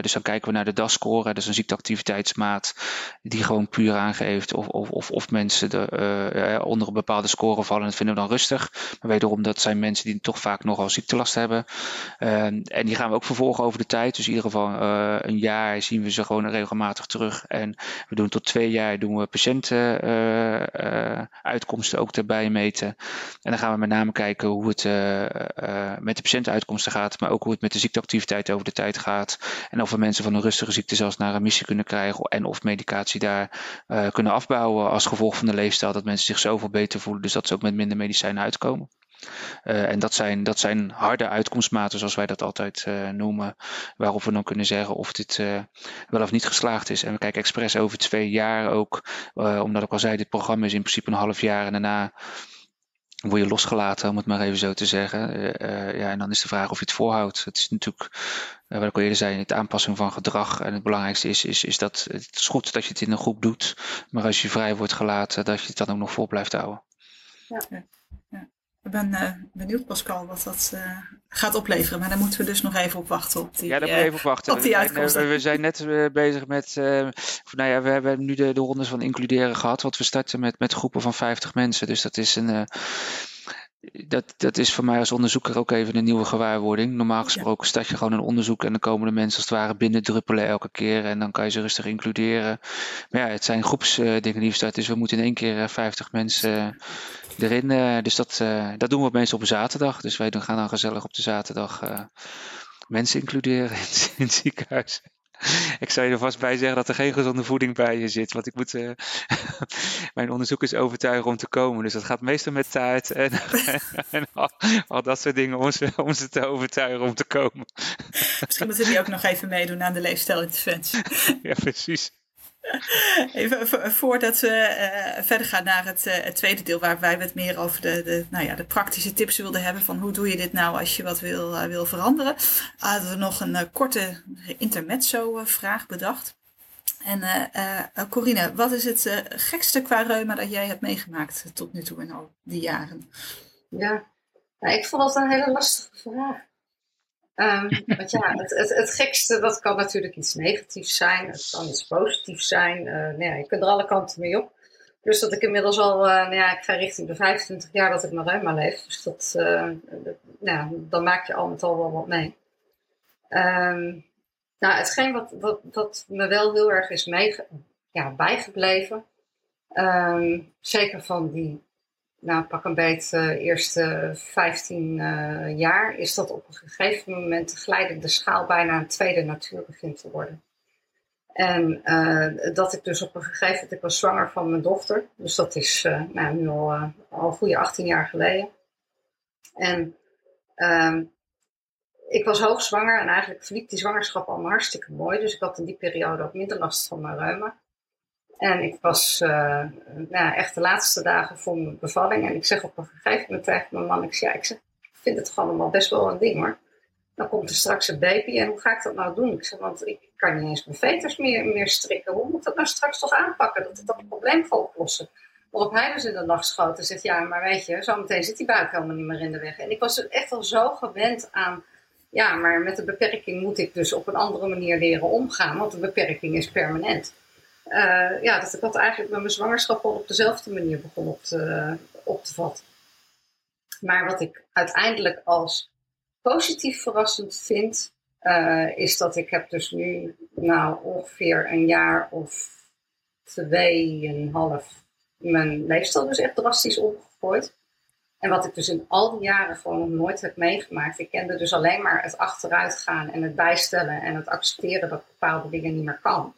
dus dan kijken we naar de DAS-score, is een ziekteactiviteitsmaat die gewoon puur aangeeft of, of, of, of mensen de, onder een bepaalde scoren vallen. Dat vinden we dan rustig. Maar wederom, dat zijn mensen die toch vaak nogal ziektelast hebben. Uh, en die gaan we ook vervolgen over de tijd. Dus in ieder geval uh, een jaar zien we ze gewoon regelmatig terug. En we doen tot twee jaar doen we patiëntenuitkomsten uh, ook erbij meten. En dan gaan we met name kijken hoe het met de patiëntenuitkomsten gaat. Maar ook hoe het met de ziekteactiviteit over de tijd gaat. En of we mensen van een rustige ziekte zelfs naar remissie kunnen krijgen. En of medicatie daar kunnen afbouwen als gevolg van de leefstijl. Dat mensen zich zoveel beter voelen dus dat ze ook met minder medicijnen uitkomen. Uh, en dat zijn, dat zijn harde uitkomstmaten, zoals wij dat altijd uh, noemen, waarop we dan kunnen zeggen of dit uh, wel of niet geslaagd is. En we kijken expres over twee jaar ook, omdat ik al zei, dit programma is in principe een half jaar en daarna word je losgelaten, om het maar even zo te zeggen. ja, en dan is de vraag of je het voorhoudt. Het is natuurlijk, wat ik al eerder zei, het aanpassing van gedrag. En het belangrijkste is, is, is dat het is goed dat je het in een groep doet, maar als je vrij wordt gelaten, dat je het dan ook nog vol blijft houden. Ja. Ik ben uh, benieuwd, Pascal, wat dat uh, gaat opleveren. Maar daar moeten we dus nog even op wachten. Op die, ja, daar moeten we even op wachten. Op die uitkomsten. We, we zijn net bezig met. Nou ja, we hebben nu de, de rondes van includeren gehad. Want we starten met, met groepen van 50 mensen. Dus dat is een dat, dat is voor mij als onderzoeker ook even een nieuwe gewaarwording. Normaal gesproken start je gewoon een onderzoek en dan komen de mensen als het ware binnen druppelen elke keer en dan kan je ze rustig includeren. Maar ja, het zijn groepsdingen die we starten, dus we moeten in één keer 50 mensen erin. Uh, dus dat, uh, dat doen we meestal op een zaterdag. Dus wij gaan dan gezellig op de zaterdag uh, mensen includeren in, [LAUGHS] in het ziekenhuis. Ik zou je er vast bij zeggen dat er geen gezonde voeding bij je zit. Want ik moet. [LAUGHS] mijn onderzoekers overtuigen om te komen. Dus dat gaat meestal met taart en, [LAUGHS] en, al, dat soort dingen om ze, om ze te overtuigen om te komen. Misschien moeten die ook nog even meedoen aan de leefstijlinterventie. ja, precies. [LAUGHS] Even voordat we uh, verder gaan naar het, uh, het, tweede deel, waar wij wat meer over de, de, nou ja, de praktische tips wilden hebben van hoe doe je dit nou als je wat wil, uh, wil veranderen, hadden we nog een korte intermezzo-vraag bedacht. En Corine, wat is het gekste qua reuma dat jij hebt meegemaakt tot nu toe in al die jaren? Ja, ik vond dat een hele lastige vraag. Um, want ja, het, het, het, gekste, dat kan natuurlijk iets negatiefs zijn. Het kan iets positiefs zijn. Uh, nou ja, je kunt er alle kanten mee op. Dus dat ik inmiddels al, uh, nou ja, ik ga richting de 25 jaar dat ik met reuma leef. Dus dat, uh, dat nou, dan maak je al met al wel wat mee. Um, nou, hetgeen wat, wat, wat me wel heel erg is mee, ja, bijgebleven. Um, zeker van die nou pak een beet de uh, eerste 15 uh, jaar, is dat op een gegeven moment de glijdende schaal bijna een tweede natuur begint te worden. En uh, dat ik dus op een gegeven moment, ik was zwanger van mijn dochter, dus dat is nou, nu al, al een goede 18 jaar geleden. En ehm, ik was hoogzwanger en eigenlijk verliep die zwangerschap allemaal hartstikke mooi, dus ik had in die periode ook minder last van mijn reuma. En ik was uh, nou, echt de laatste dagen voor mijn bevalling. En ik zeg op een gegeven moment tegen mijn man, ik, zeg, ik, ik vind het gewoon allemaal best wel een ding hoor. Dan komt er straks een baby en hoe ga ik dat nou doen? Ik zeg, want ik kan niet eens mijn veters meer, meer strikken. Hoe moet ik dat nou straks toch aanpakken? Dat het dat probleem gaat oplossen. Waarop hij dus in de nacht schoot en zegt, ja, maar weet je, zometeen zit die buik helemaal niet meer in de weg. En ik was dus echt al zo gewend aan, ja, maar met de beperking moet ik dus op een andere manier leren omgaan. Want de beperking is permanent. Uh, ja, dat ik dat eigenlijk met mijn zwangerschap al op dezelfde manier begon op te, op te vatten. Maar wat ik uiteindelijk als positief verrassend vind, uh, is dat ik heb dus nu nou ongeveer een jaar of tweeënhalf mijn leefstijl dus echt drastisch omgegooid. En wat ik dus in al die jaren gewoon nog nooit heb meegemaakt. Ik kende dus alleen maar het achteruitgaan en het bijstellen en het accepteren dat bepaalde dingen niet meer kan.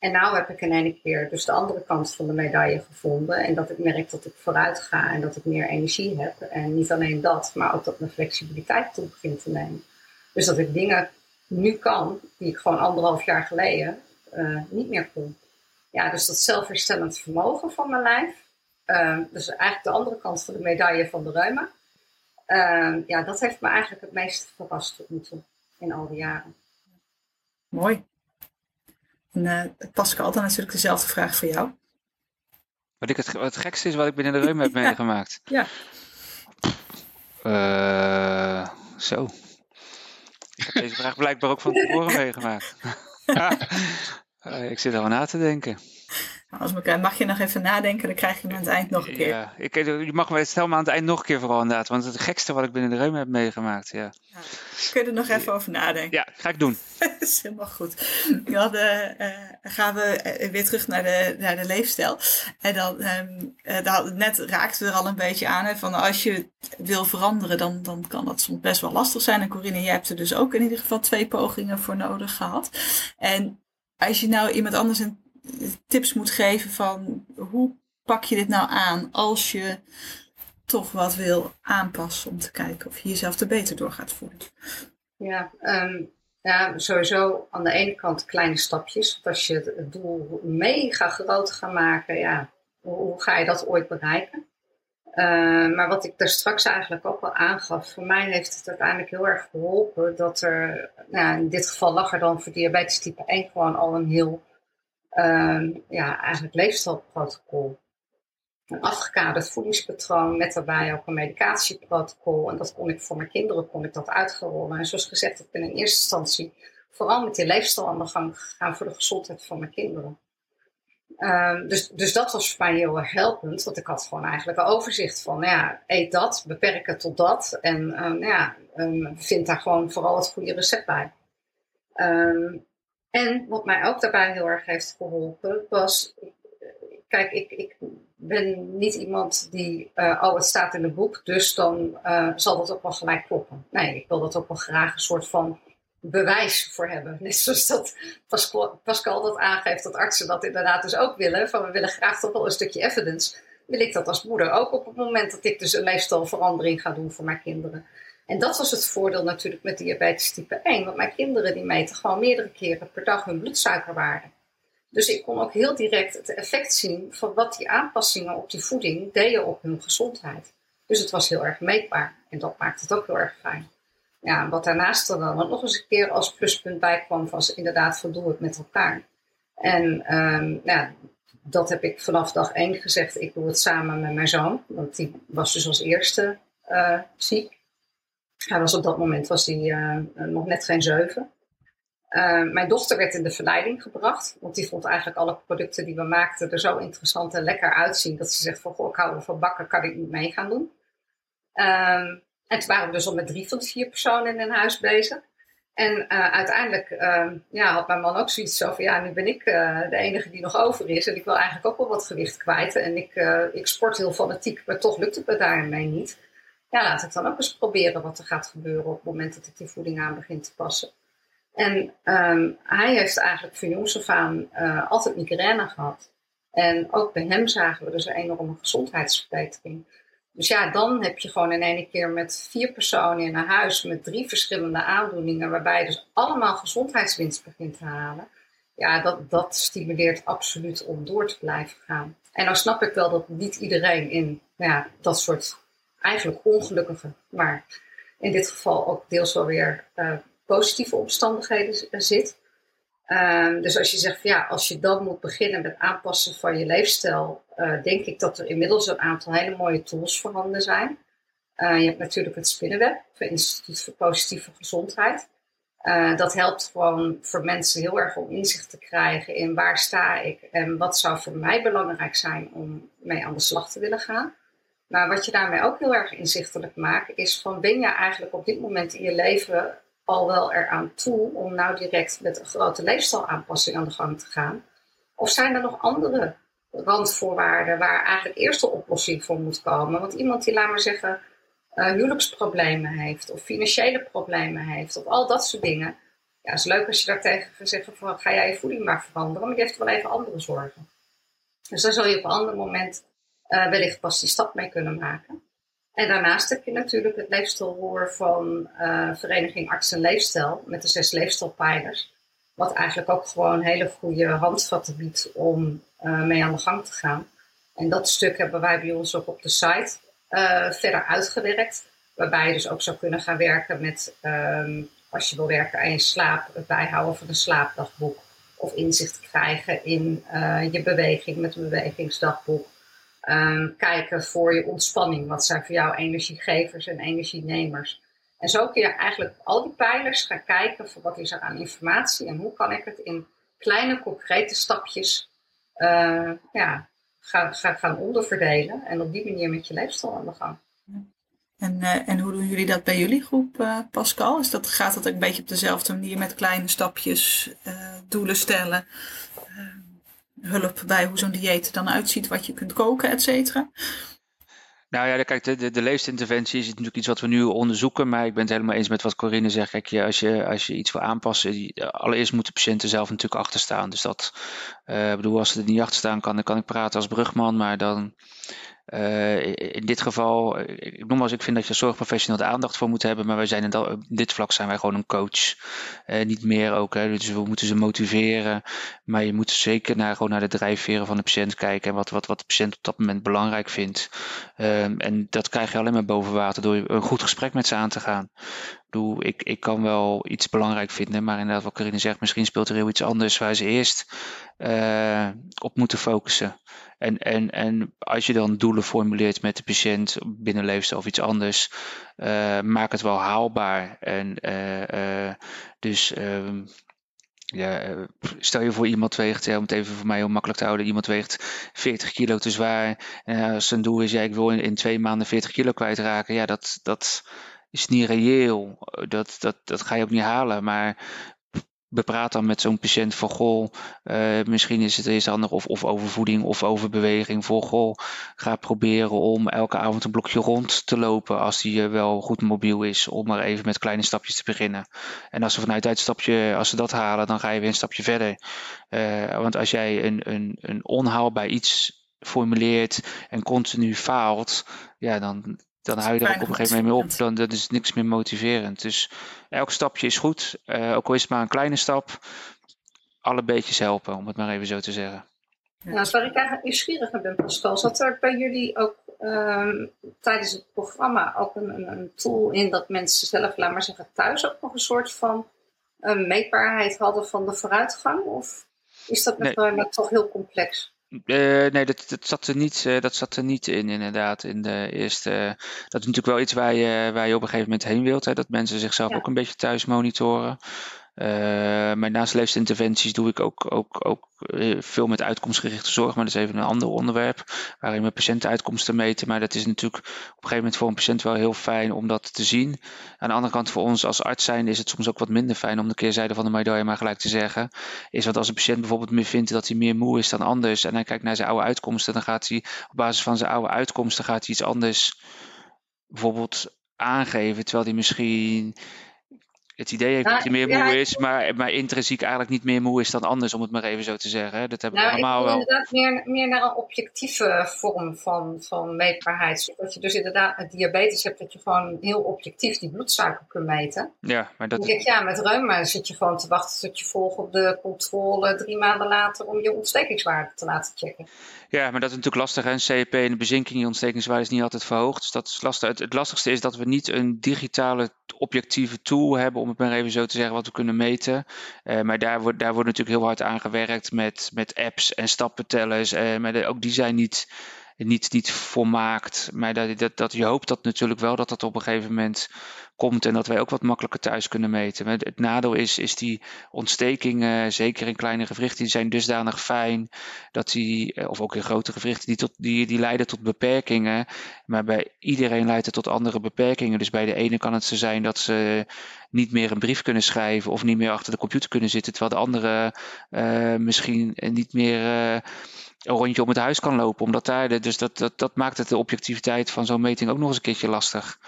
En nou heb ik in één keer dus de andere kant van de medaille gevonden. En dat ik merk dat ik vooruit ga en dat ik meer energie heb. En niet alleen dat, maar ook dat mijn flexibiliteit toe begint te nemen. Dus dat ik dingen nu kan die ik gewoon anderhalf jaar geleden uh, niet meer kon. Ja, dus dat zelfherstellend vermogen van mijn lijf. Uh, dus eigenlijk de andere kant van de medaille van de reuma. Uh, ja, dat heeft me eigenlijk het meest verrast tot nu in al die jaren. Mooi. En uh, Pascal, dan natuurlijk dezelfde vraag voor jou. Wat, ik het, wat het gekste is wat ik binnen de reuma heb [LAUGHS] meegemaakt. Ja. Uh, zo. Ik heb deze vraag blijkbaar ook van tevoren meegemaakt. uh, [LAUGHS] [LAUGHS] ik zit al na te denken. Als elkaar mag je nog even nadenken, dan krijg je hem aan het eind nog een keer. Ja, ik, je mag me stel me aan het eind nog een keer vooral inderdaad. Want het gekste wat ik binnen de reuma heb meegemaakt. Ja. ja. Kun je er nog even over nadenken? Ja, ga ik doen. [LAUGHS] dat is helemaal goed. Ja, de, uh, gaan we weer terug naar de, naar de leefstijl. En dan, um, uh, net raakten we er al een beetje aan. Hè, van als je wil veranderen, dan, dan kan dat soms best wel lastig zijn. En Corinne, jij hebt er dus ook in ieder geval twee pogingen voor nodig gehad. En als je nou iemand anders een tips moet geven van hoe pak je dit nou aan als je toch wat wil aanpassen om te kijken of je jezelf er beter door gaat voelen. Ja, ja, sowieso aan de ene kant kleine stapjes. Want als je het doel mega groot gaat maken, ja, hoe, ga je dat ooit bereiken? Uh, maar wat ik daar straks eigenlijk ook al aangaf, voor mij heeft het uiteindelijk heel erg geholpen dat er, nou, in dit geval lag er dan voor diabetes type 1 gewoon al een heel uh, ja, eigenlijk leefstijlprotocol. Een afgekaderd voedingspatroon met daarbij ook een medicatieprotocol. En dat kon ik voor mijn kinderen kon ik dat uitgerollen. En zoals gezegd, ik ben in eerste instantie vooral met die leefstijl aan de gang gegaan voor de gezondheid van mijn kinderen. Um, dus, dus dat was voor mij heel erg helpend, want ik had gewoon eigenlijk een overzicht van, nou ja, eet dat, beperk het tot dat en um, ja, um, vind daar gewoon vooral het goede recept bij. En wat mij ook daarbij heel erg heeft geholpen was, kijk, ik, ik ben niet iemand die, oh het staat in het boek, dus dan uh, zal dat ook wel gelijk kloppen. Nee, ik wil dat ook wel graag een soort van bewijs voor hebben. Net zoals dat Pascal, Pascal dat aangeeft, dat artsen dat inderdaad dus ook willen. Van we willen graag toch wel een stukje evidence. Wil ik dat als moeder ook op het moment dat ik dus een leefstijlverandering ga doen voor mijn kinderen. En dat was het voordeel natuurlijk met diabetes type 1. Want mijn kinderen die meten gewoon meerdere keren per dag hun bloedsuikerwaarde. Dus ik kon ook heel direct het effect zien van wat die aanpassingen op die voeding deden op hun gezondheid. Dus het was heel erg meetbaar en dat maakt het ook heel erg fijn. Ja, wat daarnaast er dan nog eens een keer als pluspunt bij kwam, was inderdaad van het met elkaar. En um, ja, dat heb ik vanaf dag één gezegd. Ik doe het samen met mijn zoon, want die was dus als eerste uh, ziek. Hij was op dat moment was hij, uh, nog net geen zeven. Uh, mijn dochter werd in de verleiding gebracht, want die vond eigenlijk alle producten die we maakten er zo interessant en lekker uitzien dat ze zegt van goh, ik hou van bakken, kan ik niet mee gaan doen. Um, en toen waren we dus al met drie van de vier personen in huis bezig. En uh, uiteindelijk uh, ja, had mijn man ook zoiets zo van, ja, nu ben ik de enige die nog over is. En ik wil eigenlijk ook wel wat gewicht kwijt. En ik, ik sport heel fanatiek, maar toch lukt het me daarmee niet. Ja, laat ik dan ook eens proberen wat er gaat gebeuren op het moment dat ik die voeding aan begin te passen. En um, hij heeft eigenlijk van jongs af aan altijd migraine gehad. En ook bij hem zagen we dus een enorme gezondheidsverbetering. Dus ja, dan heb je gewoon in één keer met vier personen in een huis met drie verschillende aandoeningen, waarbij je dus allemaal gezondheidswinst begint te halen. Ja, dat, dat stimuleert absoluut om door te blijven gaan. En dan snap ik wel dat niet iedereen in ja, dat soort eigenlijk ongelukkige, maar in dit geval ook deels wel weer uh, positieve omstandigheden zit. Um, dus als je zegt, ja, als je dan moet beginnen met aanpassen van je leefstijl, uh, denk ik dat er inmiddels een aantal hele mooie tools voorhanden zijn. Je hebt natuurlijk het Spinnenweb, het Instituut voor Positieve Gezondheid. Dat helpt gewoon voor mensen heel erg om inzicht te krijgen in waar sta ik en wat zou voor mij belangrijk zijn om mee aan de slag te willen gaan. Maar wat je daarmee ook heel erg inzichtelijk maakt, is van ben je eigenlijk op dit moment in je leven al wel eraan toe om nou direct met een grote leefstijlaanpassing aan de gang te gaan? Of zijn er nog andere randvoorwaarden waar eigenlijk eerst de oplossing voor moet komen? Want iemand die, laat maar zeggen, uh, huwelijksproblemen heeft of financiële problemen heeft of al dat soort dingen. Ja, is leuk als je daar tegen gaat zeggen van ga jij je voeding maar veranderen, maar die heeft wel even andere zorgen. Dus daar zal je op een ander moment uh, wellicht pas die stap mee kunnen maken. En daarnaast heb je natuurlijk het leefstijlroer van uh, Vereniging Arts en Leefstijl met de zes leefstijlpijlers. Wat eigenlijk ook gewoon hele goede handvatten biedt om uh, mee aan de gang te gaan. En dat stuk hebben wij bij ons ook op de site verder uitgewerkt. Waarbij je dus ook zou kunnen gaan werken met, um, als je wil werken aan je slaap, het bijhouden van een slaapdagboek. Of inzicht krijgen in je beweging met een bewegingsdagboek Um, kijken voor je ontspanning. Wat zijn voor jou energiegevers en energienemers? En zo kun je eigenlijk al die pijlers gaan kijken voor wat is er aan informatie en hoe kan ik het in kleine concrete stapjes uh, ja, gaan, gaan, onderverdelen en op die manier met je leefstijl aan de gang. En, uh, en hoe doen jullie dat bij jullie groep, uh, Pascal? Is dat, gaat dat een beetje op dezelfde manier met kleine stapjes, doelen stellen? Hulp bij hoe zo'n dieet er dan uitziet, wat je kunt koken, et cetera? Nou ja, kijk, de, de, de leefstinterventie is natuurlijk iets wat we nu onderzoeken, maar ik ben het helemaal eens met wat Corinne zegt. Kijk, als je, als je iets wil aanpassen, allereerst moet de patiënt er zelf natuurlijk achter staan. Dus dat, uh, bedoel, als ze er niet achter staan kan, dan kan ik praten als brugman, maar dan uh, in dit geval, ik noem als ik vind dat je de aandacht voor moet hebben, maar wij zijn in, dit vlak zijn wij gewoon een coach. Uh, niet meer ook, hè, dus we moeten ze motiveren, maar je moet zeker naar, gewoon naar de drijfveren van de patiënt kijken en wat, wat, wat de patiënt op dat moment belangrijk vindt. Uh, en dat krijg je alleen maar boven water door een goed gesprek met ze aan te gaan. Ik, ik kan wel iets belangrijk vinden, maar inderdaad wat Corinne zegt, misschien speelt er heel iets anders waar ze eerst op moeten focussen. En, en, en als je dan doelen formuleert met de patiënt binnen leefstijl of iets anders, uh, maak het wel haalbaar. En uh, dus ehm, ja, stel je voor iemand weegt, om het even voor mij heel makkelijk te houden, iemand weegt 40 kilo te zwaar. En als zijn doel is, ja, ik wil in, in twee maanden 40 kilo kwijtraken, ja, dat, dat is niet reëel. Dat, dat, dat ga je ook niet halen. Maar bepraat dan met zo'n patiënt van goh, uh, misschien is het eens handig of, of over voeding of over beweging. Voor goh, ga proberen om elke avond een blokje rond te lopen als die uh, wel goed mobiel is. Om maar even met kleine stapjes te beginnen. En als ze vanuit dat stapje, als ze dat halen, dan ga je weer een stapje verder. Uh, want als jij een, een, een onhaalbaar iets formuleert en continu faalt, ja, dan, dan hou je er ook op een gegeven moment mee op. Dan dat is niks meer motiverend. Dus elk stapje is goed. Uh, ook al is het maar een kleine stap. Alle beetjes helpen, om het maar even zo te zeggen. Ja. Nou, waar ik eigenlijk nieuwsgierig naar ben, Pascal, zat er bij jullie ook um, tijdens het programma ook een, een, een, tool in dat mensen zelf, laat maar zeggen, thuis ook nog een soort van uh, meetbaarheid hadden van de vooruitgang? Of is dat met nee. toch heel complex? Uh, nee, dat, dat, zat er niet, uh, dat zat er niet in, inderdaad. In de eerste, uh, dat is natuurlijk wel iets waar je, waar je op een gegeven moment heen wilt. Hè, dat mensen zichzelf ja. ook een beetje thuis monitoren. Uh, maar naast leefstijlinterventies doe ik ook, ook, ook veel met uitkomstgerichte zorg, maar dat is even een ander onderwerp, waarin we patiëntenuitkomsten meten. Maar dat is natuurlijk op een gegeven moment voor een patiënt wel heel fijn om dat te zien. Aan de andere kant voor ons als arts zijn is het soms ook wat minder fijn om de keerzijde van de medaille maar gelijk te zeggen. Is dat als een patiënt bijvoorbeeld meer vindt dat hij meer moe is dan anders en hij kijkt naar zijn oude uitkomsten, dan gaat hij op basis van zijn oude uitkomsten gaat hij iets anders bijvoorbeeld aangeven, terwijl hij misschien het idee heeft nou, dat hij meer moe is, maar, maar intrinsiek eigenlijk niet meer moe is dan anders, om het maar even zo te zeggen. Dat hebben nou, we allemaal wel. inderdaad meer, meer naar een objectieve vorm van, van meetbaarheid. Zodat je dus inderdaad met diabetes hebt, dat je gewoon heel objectief die bloedsuiker kunt meten. Ja, maar dat... Denk, ja, met reuma zit je gewoon te wachten tot je volgt op de controle drie maanden later om je ontstekingswaarde te laten checken. Ja, maar dat is natuurlijk lastig. En CEP en de bezinking, die ontstekingswaarde is niet altijd verhoogd. Dus dat is lastig. Het, het lastigste is dat we niet een digitale objectieve tool hebben, om het maar even zo te zeggen, wat we kunnen meten. Uh, maar daar wordt, daar wordt natuurlijk heel hard aan gewerkt met, met apps en stappentellers. Uh, maar ook die zijn niet, niet, niet volmaakt. Maar dat, dat, dat, je hoopt dat natuurlijk wel dat dat op een gegeven moment komt en dat wij ook wat makkelijker thuis kunnen meten. Het, nadeel is, is die ontstekingen, zeker in kleine gewrichten, die zijn dusdanig fijn dat die, of ook in grote gewrichten, die, tot, die, die leiden tot beperkingen. Maar bij iedereen leidt het tot andere beperkingen. Dus bij de ene kan het zo zijn dat ze niet meer een brief kunnen schrijven of niet meer achter de computer kunnen zitten, terwijl de andere uh, misschien niet meer. Uh, een rondje om het huis kan lopen. Omdat daar dus dat, dat, dat maakt het de objectiviteit van zo'n meting ook nog eens een keertje lastig.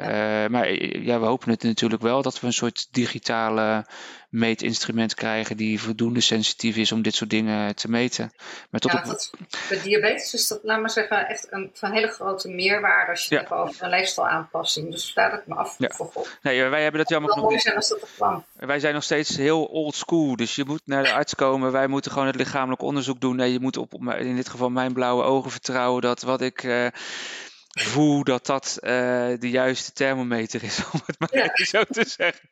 Uh, maar ja, we hopen het natuurlijk wel dat we een soort digitale meetinstrument krijgen die voldoende sensitief is om dit soort dingen te meten. Maar tot ja, op... dat, bij diabetes is dat, laat maar zeggen, echt een van hele grote meerwaarde als je het hebt over een leefstijlaanpassing. Dus daar dat ik me af. Ja. Nee, wij hebben dat jammer genoeg niet. Zijn als dat kwam. Wij zijn nog steeds heel old school, dus je moet naar de arts komen. Wij moeten gewoon het lichamelijk onderzoek doen. Nee, je moet op, in dit geval mijn blauwe ogen vertrouwen dat wat ik. Uh, voel dat dat uh, de juiste thermometer is, [LAUGHS] om het maar ja. zo te zeggen.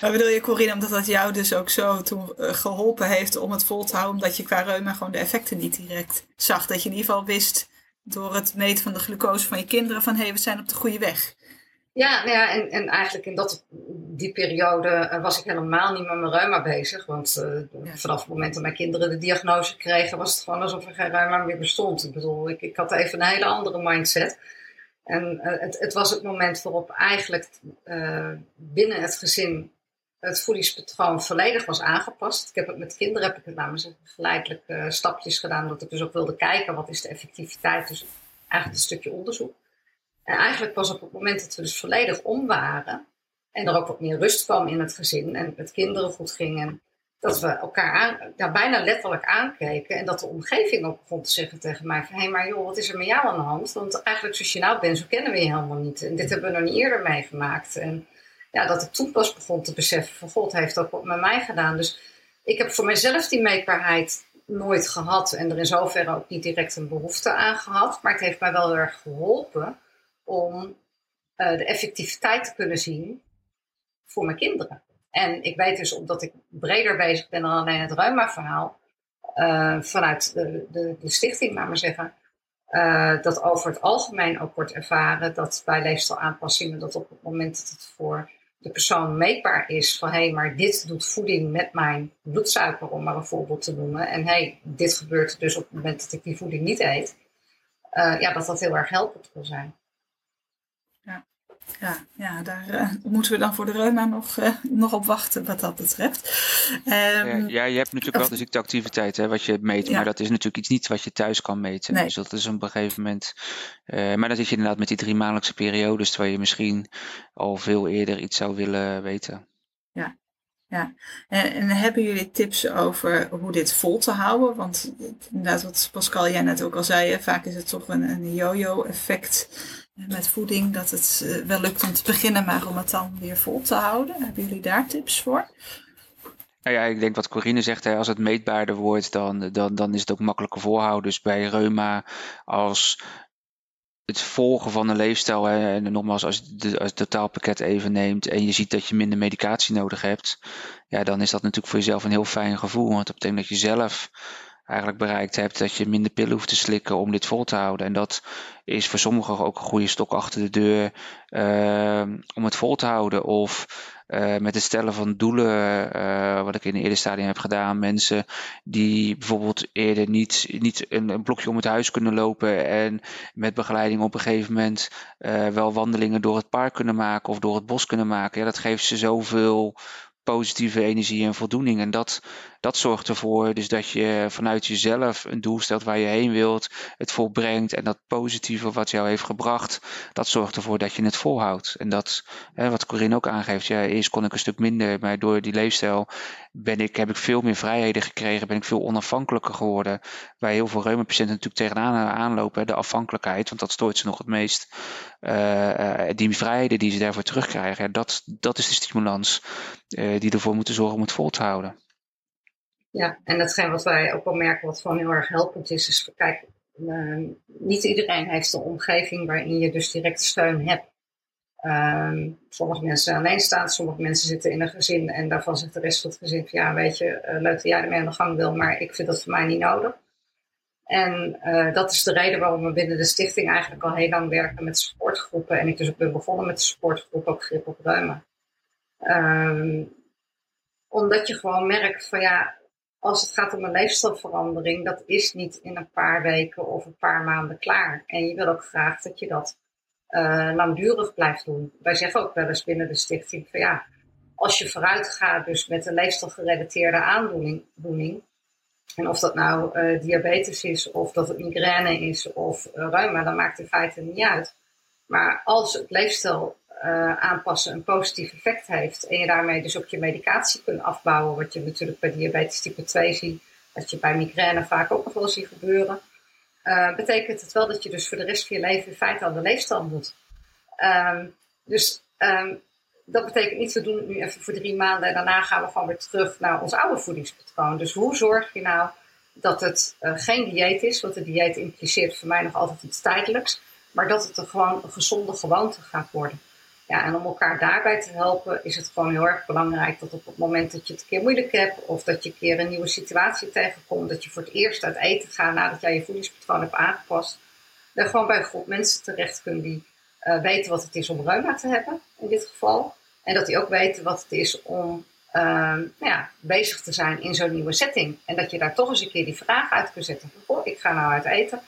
Maar bedoel je, Corine, omdat dat jou dus ook zo toen uh, geholpen heeft om het vol te houden, omdat je qua reuma gewoon de effecten niet direct zag? Dat je in ieder geval wist door het meten van de glucose van je kinderen van hé, hey, we zijn op de goede weg. Ja, nou ja en, en eigenlijk in dat, die periode uh, was ik helemaal niet met mijn reuma bezig. Want uh, ja. vanaf het moment dat mijn kinderen de diagnose kregen, was het gewoon alsof er geen reuma meer bestond. Ik bedoel, ik, ik had even een hele andere mindset. En uh, het, het, was het moment waarop eigenlijk binnen het gezin het voedingspatroon volledig was aangepast. Ik heb het met kinderen, heb ik het namens geleidelijk stapjes gedaan, omdat ik dus ook wilde kijken wat is de effectiviteit. Dus eigenlijk een stukje onderzoek. En eigenlijk was op het moment dat we dus volledig om waren en er ook wat meer rust kwam in het gezin en het kinderen goed gingen, dat we elkaar ja, bijna letterlijk aankeken en dat de omgeving ook begon te zeggen tegen mij van hé, hey, maar joh, wat is er met jou aan de hand? Want eigenlijk zoals je nou bent, zo kennen we je helemaal niet. En dit hebben we nog niet eerder meegemaakt. En ja, dat ik toen pas begon te beseffen van God heeft dat wat met mij gedaan. Dus ik heb voor mezelf die meetbaarheid nooit gehad en er in zoverre ook niet direct een behoefte aan gehad. Maar het heeft mij wel erg geholpen om uh, de effectiviteit te kunnen zien voor mijn kinderen. En ik weet dus, omdat ik breder bezig ben dan alleen het reuma-verhaal, uh, vanuit de, de, stichting, maar maar zeggen, uh, dat over het algemeen ook wordt ervaren dat bij leefstijlaanpassingen, dat op het moment dat het voor de persoon meetbaar is van hé, hey, maar dit doet voeding met mijn bloedsuiker, om maar een voorbeeld te noemen. En hé, hey, dit gebeurt dus op het moment dat ik die voeding niet eet. Ja, dat dat heel erg helpend wil zijn. Ja, ja daar uh, moeten we dan voor de reuma nog, uh, nog op wachten wat dat betreft. Um, ja, je hebt natuurlijk wel de ziekteactiviteit hè, wat je meet, ja. maar dat is natuurlijk iets niet wat je thuis kan meten. Nee. Dus dat is op een gegeven moment. Uh, maar dan zit je inderdaad met die drie maandelijkse periodes, terwijl je misschien al veel eerder iets zou willen weten. Ja, ja, en, en, hebben jullie tips over hoe dit vol te houden? Want inderdaad, wat Pascal jij net ook al zei, vaak is het toch een, een yo-yo effect met voeding, dat het uh, wel lukt om te beginnen, maar om het dan weer vol te houden. Hebben jullie daar tips voor? Nou ja, ik denk wat Corine zegt, hè, als het meetbaarder wordt, dan, dan, dan is het ook makkelijker voorhouden. Dus bij reuma als het volgen van een leefstijl, en nogmaals, als je als het totaalpakket even neemt en je ziet dat je minder medicatie nodig hebt, ja, dan is dat natuurlijk voor jezelf een heel fijn gevoel. Want dat betekent dat je zelf eigenlijk bereikt hebt dat je minder pillen hoeft te slikken om dit vol te houden. En dat is voor sommigen ook een goede stok achter de deur uh, om het vol te houden. Of uh, met het stellen van doelen, uh, wat ik in een eerder stadium heb gedaan. Mensen die bijvoorbeeld eerder niet, niet een, een, blokje om het huis kunnen lopen en met begeleiding op een gegeven moment wel wandelingen door het park kunnen maken of door het bos kunnen maken. Ja, dat geeft ze zoveel positieve energie en voldoening. En dat, dat zorgt ervoor dus dat je vanuit jezelf een doel stelt waar je heen wilt, het volbrengt en dat positieve wat jou heeft gebracht, dat zorgt ervoor dat je het volhoudt. En dat, wat Corinne ook aangeeft, ja, eerst kon ik een stuk minder, maar door die leefstijl ben ik, heb ik veel meer vrijheden gekregen, ben ik veel onafhankelijker geworden. Waar heel veel reumapatiënten natuurlijk tegenaan aanlopen, de afhankelijkheid, want dat stoort ze nog het meest. Uh, die vrijheden die ze daarvoor terugkrijgen, dat, dat is de stimulans die ervoor moeten zorgen om het vol te houden. Ja, en datgene wat wij ook wel merken, wat gewoon heel erg helpend is, is kijk, uh, niet iedereen heeft een omgeving waarin je dus direct steun hebt. Uh, sommige mensen alleen staan, sommige mensen zitten in een gezin en daarvan zegt de rest van het gezin van ja, weet je, uh, leuk dat jij ermee aan de gang wil, maar ik vind dat voor mij niet nodig. En uh, dat is de reden waarom we binnen de stichting eigenlijk al heel lang werken met supportgroepen. En ik dus ook ben begonnen met de supportgroep, ook grip op reuma. Um, omdat je gewoon merkt van ja, als het gaat om een leefstijlverandering, dat is niet in een paar weken of een paar maanden klaar. En je wil ook graag dat je dat uh, langdurig blijft doen. Wij zeggen ook wel eens binnen de stichting van ja, als je vooruit gaat dus met een leefstijlgerelateerde aandoening, en of dat nou uh, diabetes is, of dat het migraine is, of uh, reuma, dat maakt in feite niet uit. Maar als het leefstijl uh, aanpassen een positief effect heeft en je daarmee dus ook je medicatie kunt afbouwen, wat je natuurlijk bij diabetes type 2 ziet, wat je bij migraine vaak ook nog wel ziet gebeuren, uh, betekent het wel dat je dus voor de rest van je leven in feite aan de leefstijl moet. Um, dus um, dat betekent niet, we doen het nu even voor drie maanden en daarna gaan we gewoon weer terug naar ons oude voedingspatroon. Dus hoe zorg je nou dat het uh, geen dieet is, want de dieet impliceert voor mij nog altijd iets tijdelijks, maar dat het er gewoon een gezonde gewoonte gaat worden. En om elkaar daarbij te helpen is het gewoon heel erg belangrijk dat op het moment dat je het een keer moeilijk hebt of dat je een keer een nieuwe situatie tegenkomt, dat je voor het eerst uit eten gaat nadat jij je voedingspatroon hebt aangepast, dan gewoon bij een groep mensen terecht kunt die uh, weten wat het is om reuma te hebben in dit geval. En dat die ook weten wat het is om uh, nou ja, bezig te zijn in zo'n nieuwe setting. En dat je daar toch eens een keer die vraag uit kunt zetten. Ik ga nou uit eten.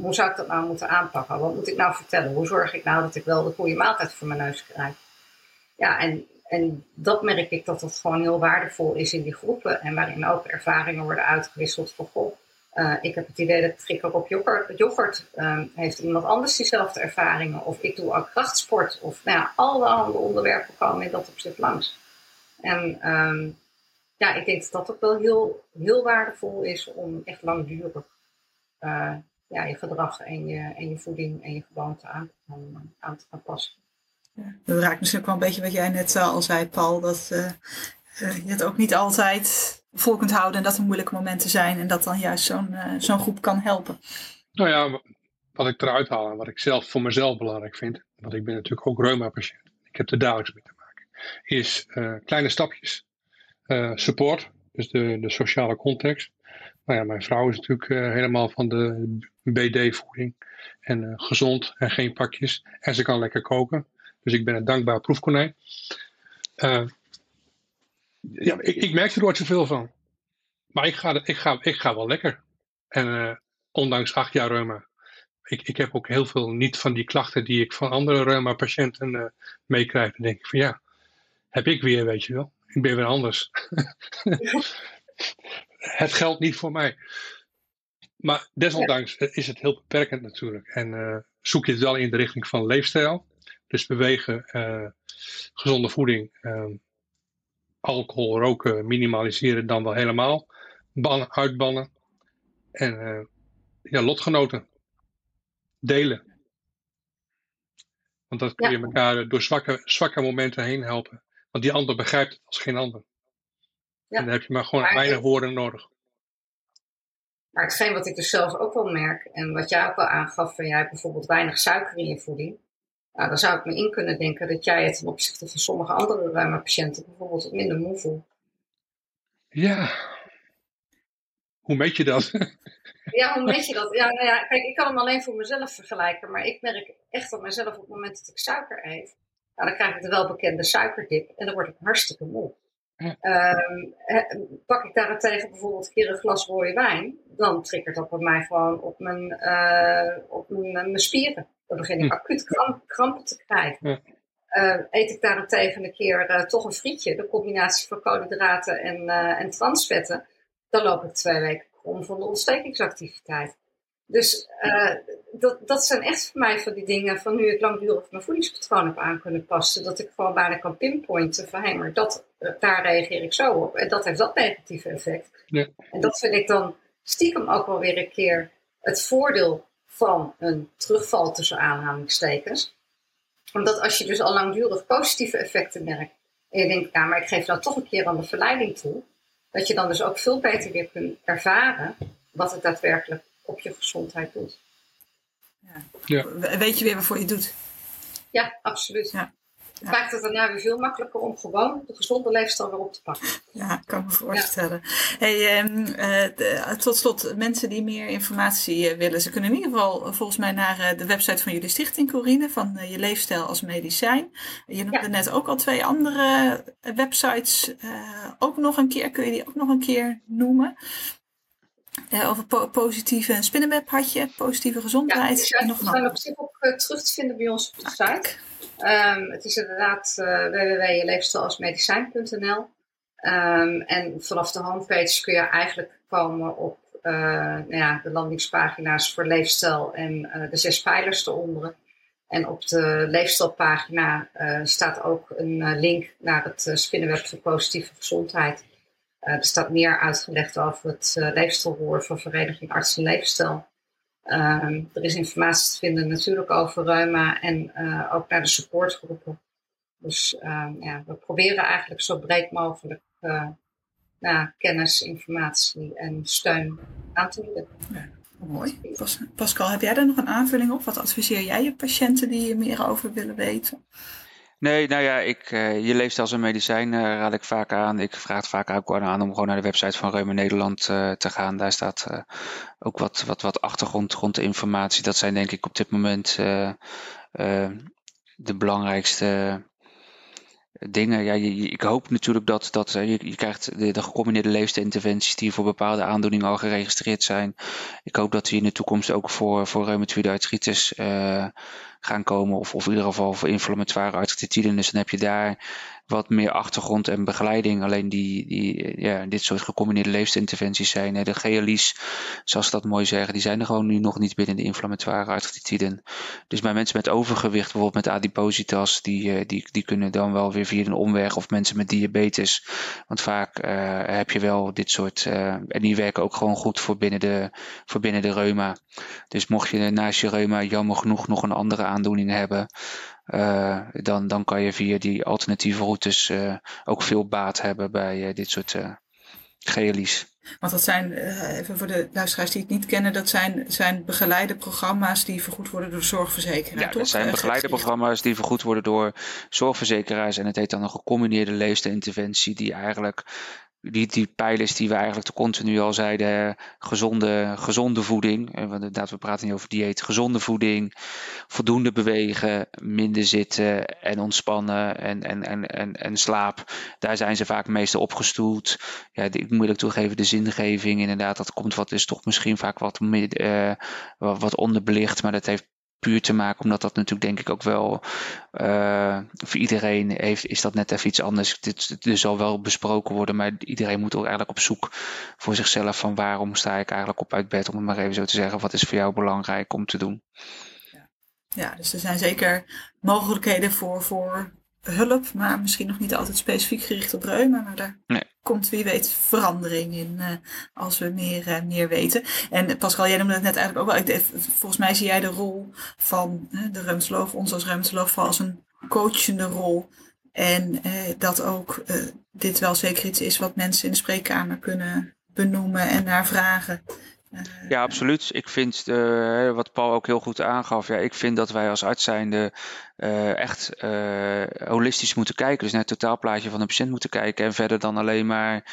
Hoe zou ik dat nou moeten aanpakken? Wat moet ik nou vertellen? Hoe zorg ik nou dat ik wel de goede maaltijd voor mijn neus krijg? Ja, en, en dat merk ik dat het gewoon heel waardevol is in die groepen. En waarin ook ervaringen worden uitgewisseld van, goh, uh, ik heb het idee dat trigger op yoghurt, um, heeft iemand anders diezelfde ervaringen. Of ik doe ook krachtsport. Of nou ja, alle onderwerpen komen in dat opzicht langs. En um, ja, ik denk dat dat ook wel heel, heel waardevol is om echt langdurig uh, ja, je gedrag en je, en je voeding en je gewoonte aan, aan, aan te gaan passen. Ja, dat raakt misschien ook wel een beetje wat jij net al zei, Paul. Dat uh, je het ook niet altijd vol kunt houden en dat er moeilijke momenten zijn en dat dan juist zo'n uh, zo'n groep kan helpen. Nou ja, wat ik eruit haal en wat ik zelf voor mezelf belangrijk vind, want ik ben natuurlijk ook reuma-patiënt, ik heb er dagelijks mee te maken, is uh, kleine stapjes. Uh, support, dus de, de sociale context. Nou ja, mijn vrouw is natuurlijk helemaal van de BD-voeding en gezond en geen pakjes. En ze kan lekker koken, dus ik ben een dankbaar proefkonijn ja, ik, ik merk er nooit zoveel van. Maar ik ga, ik ga, ik ga wel lekker. En ondanks acht jaar reuma ik, ik heb ook heel veel niet van die klachten die ik van andere reuma-patiënten meekrijg. Dan denk ik van ja, heb ik weer, weet je wel. Ik ben weer anders. [LAUGHS] het geldt niet voor mij. Maar desondanks is het heel beperkend natuurlijk. En uh, zoek je het wel in de richting van leefstijl. Dus bewegen, uh, gezonde voeding, uh, alcohol, roken, minimaliseren dan wel helemaal. Bannen, uitbannen. En ja, lotgenoten. Delen. Want dat kun je elkaar door zwakke, zwakke momenten heen helpen. Want die ander begrijpt het als geen ander. Ja. En dan heb je maar gewoon weinig woorden nodig. Maar hetgeen wat ik dus zelf ook wel merk, en wat jij ook al aangaf, van jij hebt bijvoorbeeld weinig suiker in je voeding. Nou, dan zou ik me in kunnen denken dat jij het ten opzichte van sommige andere ruime patiënten bijvoorbeeld wat minder moe voelt. Ja. Hoe meet je dat? [LAUGHS] ja, hoe meet je dat? Ja, nou ja, kijk, ik kan hem alleen voor mezelf vergelijken, maar ik merk echt op mezelf op het moment dat ik suiker eet. Nou, dan krijg ik de welbekende suikerdip en dan word ik hartstikke moe. Um, pak ik daarentegen bijvoorbeeld een keer een glas rode wijn, dan triggert dat bij mij gewoon op mijn, uh, op mijn, mijn, spieren. Dan begin ik hm. acuut kramp, krampen te krijgen. Uh, eet ik daarentegen een keer uh, toch een frietje, de combinatie van koolhydraten en, en transvetten, dan loop ik twee weken om van de ontstekingsactiviteit. Dus uh, dat, dat zijn echt voor mij van die dingen van nu ik langdurig mijn voedingspatroon heb aan kunnen passen. Dat ik gewoon bijna kan pinpointen van hé, maar dat, eh, daar reageer ik zo op. En dat heeft dat negatieve effect. Ja. En dat vind ik dan stiekem ook wel weer een keer het voordeel van een terugval tussen aanhalingstekens. Omdat als je dus al langdurig positieve effecten merkt. En je denkt, ja, maar ik geef nou toch een keer aan de verleiding toe. Dat je dan dus ook veel beter weer kunt ervaren wat het daadwerkelijk op je gezondheid doet. Ja. ja. Weet je weer waarvoor je doet? Ja, absoluut. Ja. Het maakt het daarna weer veel makkelijker om gewoon de gezonde leefstijl weer op te pakken. Ja, kan me voorstellen. Hey, um, uh, tot slot, mensen die meer informatie uh, willen, ze kunnen in ieder geval uh, volgens mij naar de website van jullie stichting, Corine, van Je Leefstijl als Medicijn. Je noemde net ook al twee andere websites. ook nog een keer, kun je die ook nog een keer noemen? Uh, over po positieve spinnenweb had je, positieve gezondheid. Ja, die zijn op zich ook uh, terug te vinden bij ons op de site. Um, het is inderdaad uh, www.leefstijlalsmedicijn.nl um, En vanaf de homepage kun je eigenlijk komen op nou ja, de landingspagina's voor leefstijl en de zes pijlers eronder. En op de leefstijlpagina staat ook een link naar het spinnenweb voor positieve gezondheid. Uh, er staat meer uitgelegd over het uh, leefstijlroer van Vereniging Arts en Leefstijl. Uh, er is informatie te vinden natuurlijk over reuma en uh, ook naar de supportgroepen. Dus ehm, ja, we proberen eigenlijk zo breed mogelijk nou, kennis, informatie en steun aan te bieden. Mooi. Pascal, heb jij daar nog een aanvulling op? Wat adviseer jij je patiënten die er meer over willen weten? Nee, nou ja, ik, uh, je leefstijl als een medicijn uh, raad ik vaak aan. Ik vraag het vaak ook aan om gewoon naar de website van Reuma Nederland uh, te gaan. Daar staat ook wat, wat, wat achtergrondinformatie. Dat zijn denk ik op dit moment de belangrijkste dingen. Ja, ik hoop natuurlijk dat, dat je, je krijgt de, de gecombineerde leefstijlinterventies die voor bepaalde aandoeningen al geregistreerd zijn. Ik hoop dat die in de toekomst ook voor, voor reumatoïde artritis gaan komen. Of, of in ieder geval voor inflammatoire artritis. Dus dan heb je daar wat meer achtergrond en begeleiding. Alleen die, die, ja, dit soort gecombineerde leefstijlinterventies zijn. De GLI's, zoals ze dat mooi zeggen, die zijn er gewoon nu nog niet binnen de inflammatoire artritiden. Dus bij mensen met overgewicht, bijvoorbeeld met adipositas, die, eh, die, die kunnen dan wel weer via een omweg. Of mensen met diabetes. Want vaak uh, heb je wel dit soort. Uh, en die werken ook gewoon goed voor binnen de, voor binnen de reuma. Dus mocht je naast je reuma jammer genoeg nog een andere aandoening hebben. Uh, dan, dan kan je via die alternatieve routes uh, ook veel baat hebben bij uh, dit soort GLI's. Want dat zijn, even voor de luisteraars die het niet kennen, dat zijn, zijn begeleide programma's die vergoed worden door zorgverzekeraars. Ja, dat zijn begeleide programma's die vergoed worden door zorgverzekeraars. En het heet dan een gecombineerde leefstijlinterventie die eigenlijk die, die pijlers die we eigenlijk te continu al zeiden, gezonde, gezonde voeding, want inderdaad we praten niet over dieet, gezonde voeding, voldoende bewegen, minder zitten en ontspannen en, en, en, en, en slaap, daar zijn ze vaak meestal opgestoeld. Ja, ik moet ook toegeven, de zingeving, inderdaad, dat komt wat, is toch misschien vaak wat, uh, wat onderbelicht, maar dat heeft puur te maken, omdat dat natuurlijk denk ik ook wel uh, voor iedereen heeft, is dat net even iets anders. Dit, dit zal wel besproken worden, maar iedereen moet ook eigenlijk op zoek voor zichzelf van waarom sta ik eigenlijk op uit bed, om het maar even zo te zeggen. Wat is voor jou belangrijk om te doen? Ja, ja dus er zijn zeker mogelijkheden voor, voor hulp, maar misschien nog niet altijd specifiek gericht op reuma. Maar daar nee. komt wie weet verandering in uh, als we meer, uh, meer weten. En Pascal, jij noemde het net eigenlijk ook wel. Ik, volgens mij zie jij de rol van de reumatoloog, ons als reumatoloog, als een coachende rol. En dat ook dit wel zeker iets is wat mensen in de spreekkamer kunnen benoemen en naar vragen. Ja, absoluut. Ik vind, uh, wat Paul ook heel goed aangaf, ja, ik vind dat wij als arts zijnde uh, echt holistisch moeten kijken. Dus naar het totaalplaatje van de patiënt moeten kijken. En verder dan alleen maar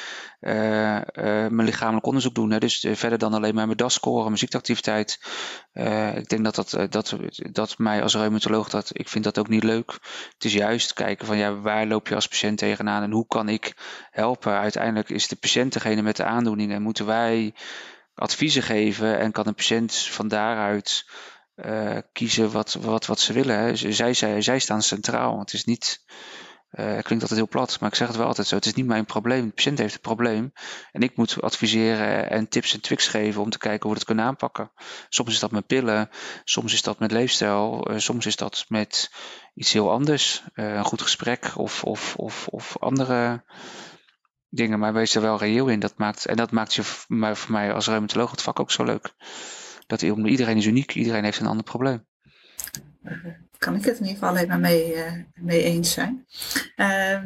mijn lichamelijk onderzoek doen. Hè. Dus verder dan alleen maar mijn DAS-score, mijn ziekteactiviteit. ik denk dat, dat, dat, dat mij als reumatoloog, dat, ik vind dat ook niet leuk. Het is juist kijken van ja, waar loop je als patiënt tegenaan en hoe kan ik helpen. Uiteindelijk is de patiënt degene met de aandoening en moeten wij adviezen geven en kan een patiënt van daaruit uh, kiezen wat, wat, wat ze willen. Zij, zij, zij staan centraal. Het is niet, uh, klinkt altijd heel plat, maar ik zeg het wel altijd zo. Het is niet mijn probleem. De patiënt heeft het probleem. En ik moet adviseren en tips en tricks geven om te kijken hoe we het kunnen aanpakken. Soms is dat met pillen, soms is dat met leefstijl, uh, soms is dat met iets heel anders. een goed gesprek of, of, of, of andere dingen, maar wees er wel reëel in. Dat maakt, en dat maakt je voor mij als reumatoloog het vak ook zo leuk. Dat iedereen is uniek, iedereen heeft een ander probleem. Kan ik het in ieder geval alleen maar mee, uh, mee eens zijn. Uh,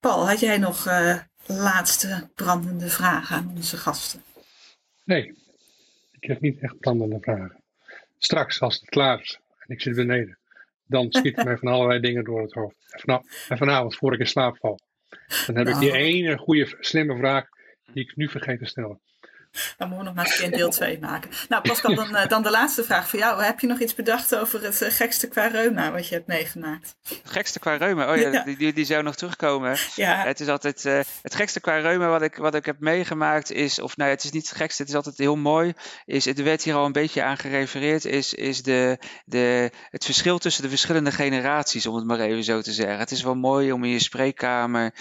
Paul, had jij nog uh, laatste brandende vragen aan onze gasten? Nee, ik heb niet echt brandende vragen. Straks, als het klaar is en ik zit beneden, dan schieten [LAUGHS] mij van allerlei dingen door het hoofd. En vanavond, voor ik in slaap val. Dan heb ik die nou. ene goede, slimme vraag die ik nu vergeet te stellen. Dan moeten we nog maar eens een deel 2 maken. Nou, Pascal, dan, eh, dan de laatste vraag voor jou. Heb je nog iets bedacht over het eh, gekste qua reuma wat je hebt meegemaakt? Het gekste qua reuma? Oh ja, Die, die zou nog terugkomen. Ja. Het is altijd, uh, het gekste qua reuma wat ik, wat ik heb meegemaakt is, of nou ja, het is niet het gekste, het is altijd heel mooi, is, er werd hier al een beetje aan gerefereerd, is, is de, de, het verschil tussen de verschillende generaties, om het maar even zo te zeggen. Het is wel mooi om in je spreekkamer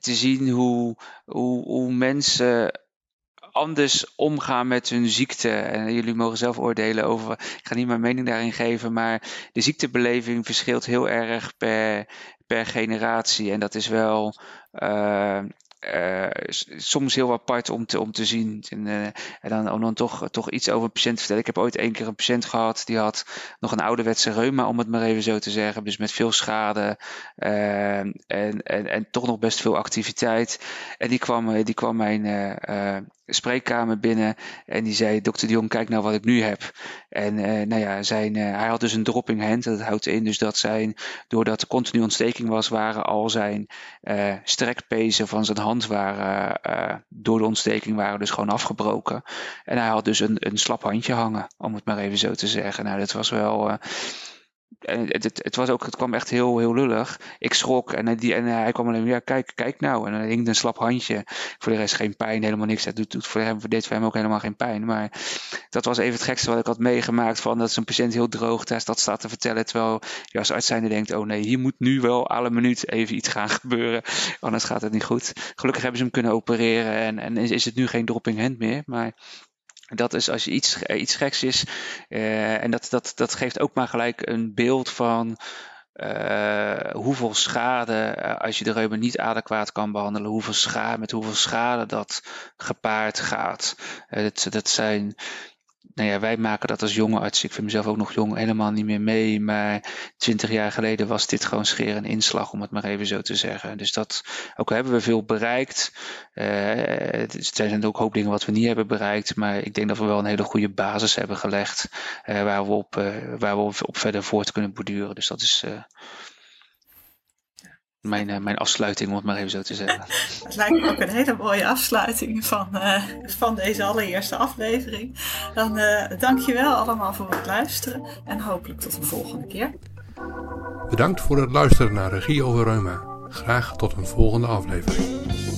te zien hoe, hoe, hoe mensen anders omgaan met hun ziekte. En jullie mogen zelf oordelen over. Ik ga niet mijn mening daarin geven, maar de ziektebeleving verschilt heel erg per, per generatie. En dat is wel. Uh, uh, soms heel apart om te, om te zien. En, uh, en dan, om dan toch, toch iets over een patiënt te vertellen. Ik heb ooit één keer een patiënt gehad die had nog een ouderwetse reuma, om het maar even zo te zeggen. Dus met veel schade uh, en, en, en toch nog best veel activiteit. En die kwam, die kwam mijn spreekkamer binnen en die zei: Dokter de Jong, kijk nou wat ik nu heb. En nou ja, zijn, hij had dus een dropping hand. Dat houdt in dus dat zijn, doordat er continu ontsteking was, waren al zijn strekpezen van zijn hand waren, door de ontsteking waren dus gewoon afgebroken. En hij had dus een, een slap handje hangen, om het maar even zo te zeggen. Nou, dat was wel het, het, was ook, het kwam echt heel, heel lullig. Ik schrok en, die, en hij kwam alleen ja, kijk, kijk nou. En dan hing een slap handje. Voor de rest geen pijn, helemaal niks. Dat doet, voor hem, deed voor hem ook helemaal geen pijn. Maar dat was even het gekste wat ik had meegemaakt. Van dat zo'n patiënt heel droog is, dat staat te vertellen. Terwijl je als arts zijnde denkt, oh nee, hier moet nu wel alle minuut even iets gaan [LAUGHS] gebeuren. Anders gaat het niet goed. Gelukkig hebben ze hem kunnen opereren en, en is, is het nu geen dropping hand meer. Maar dat is als je iets, eh, iets geks is. Uh, en dat, dat, dat geeft ook maar gelijk een beeld van uh, hoeveel schade, als je de reuma niet adequaat kan behandelen, hoeveel schade, met hoeveel schade dat gepaard gaat. dat, dat zijn nou ja, wij maken dat als jonge arts, ik vind mezelf ook nog jong, helemaal niet meer mee. Maar twintig jaar geleden was dit gewoon scheer en inslag, om het maar even zo te zeggen. Dus dat, ook hebben we veel bereikt. Uh, er zijn ook hoop dingen wat we niet hebben bereikt. Maar ik denk dat we wel een hele goede basis hebben gelegd. Uh, waar, we op, uh, waar we op, verder voort kunnen borduren. Dus dat is mijn, uh, mijn afsluiting, om het maar even zo te zeggen. [LAUGHS] Het lijkt me ook een hele mooie afsluiting van, uh, van deze allereerste aflevering. Dan uh, dank je wel allemaal voor het luisteren en hopelijk tot een volgende keer. Bedankt voor het luisteren naar Regie over Reuma. Graag tot een volgende aflevering.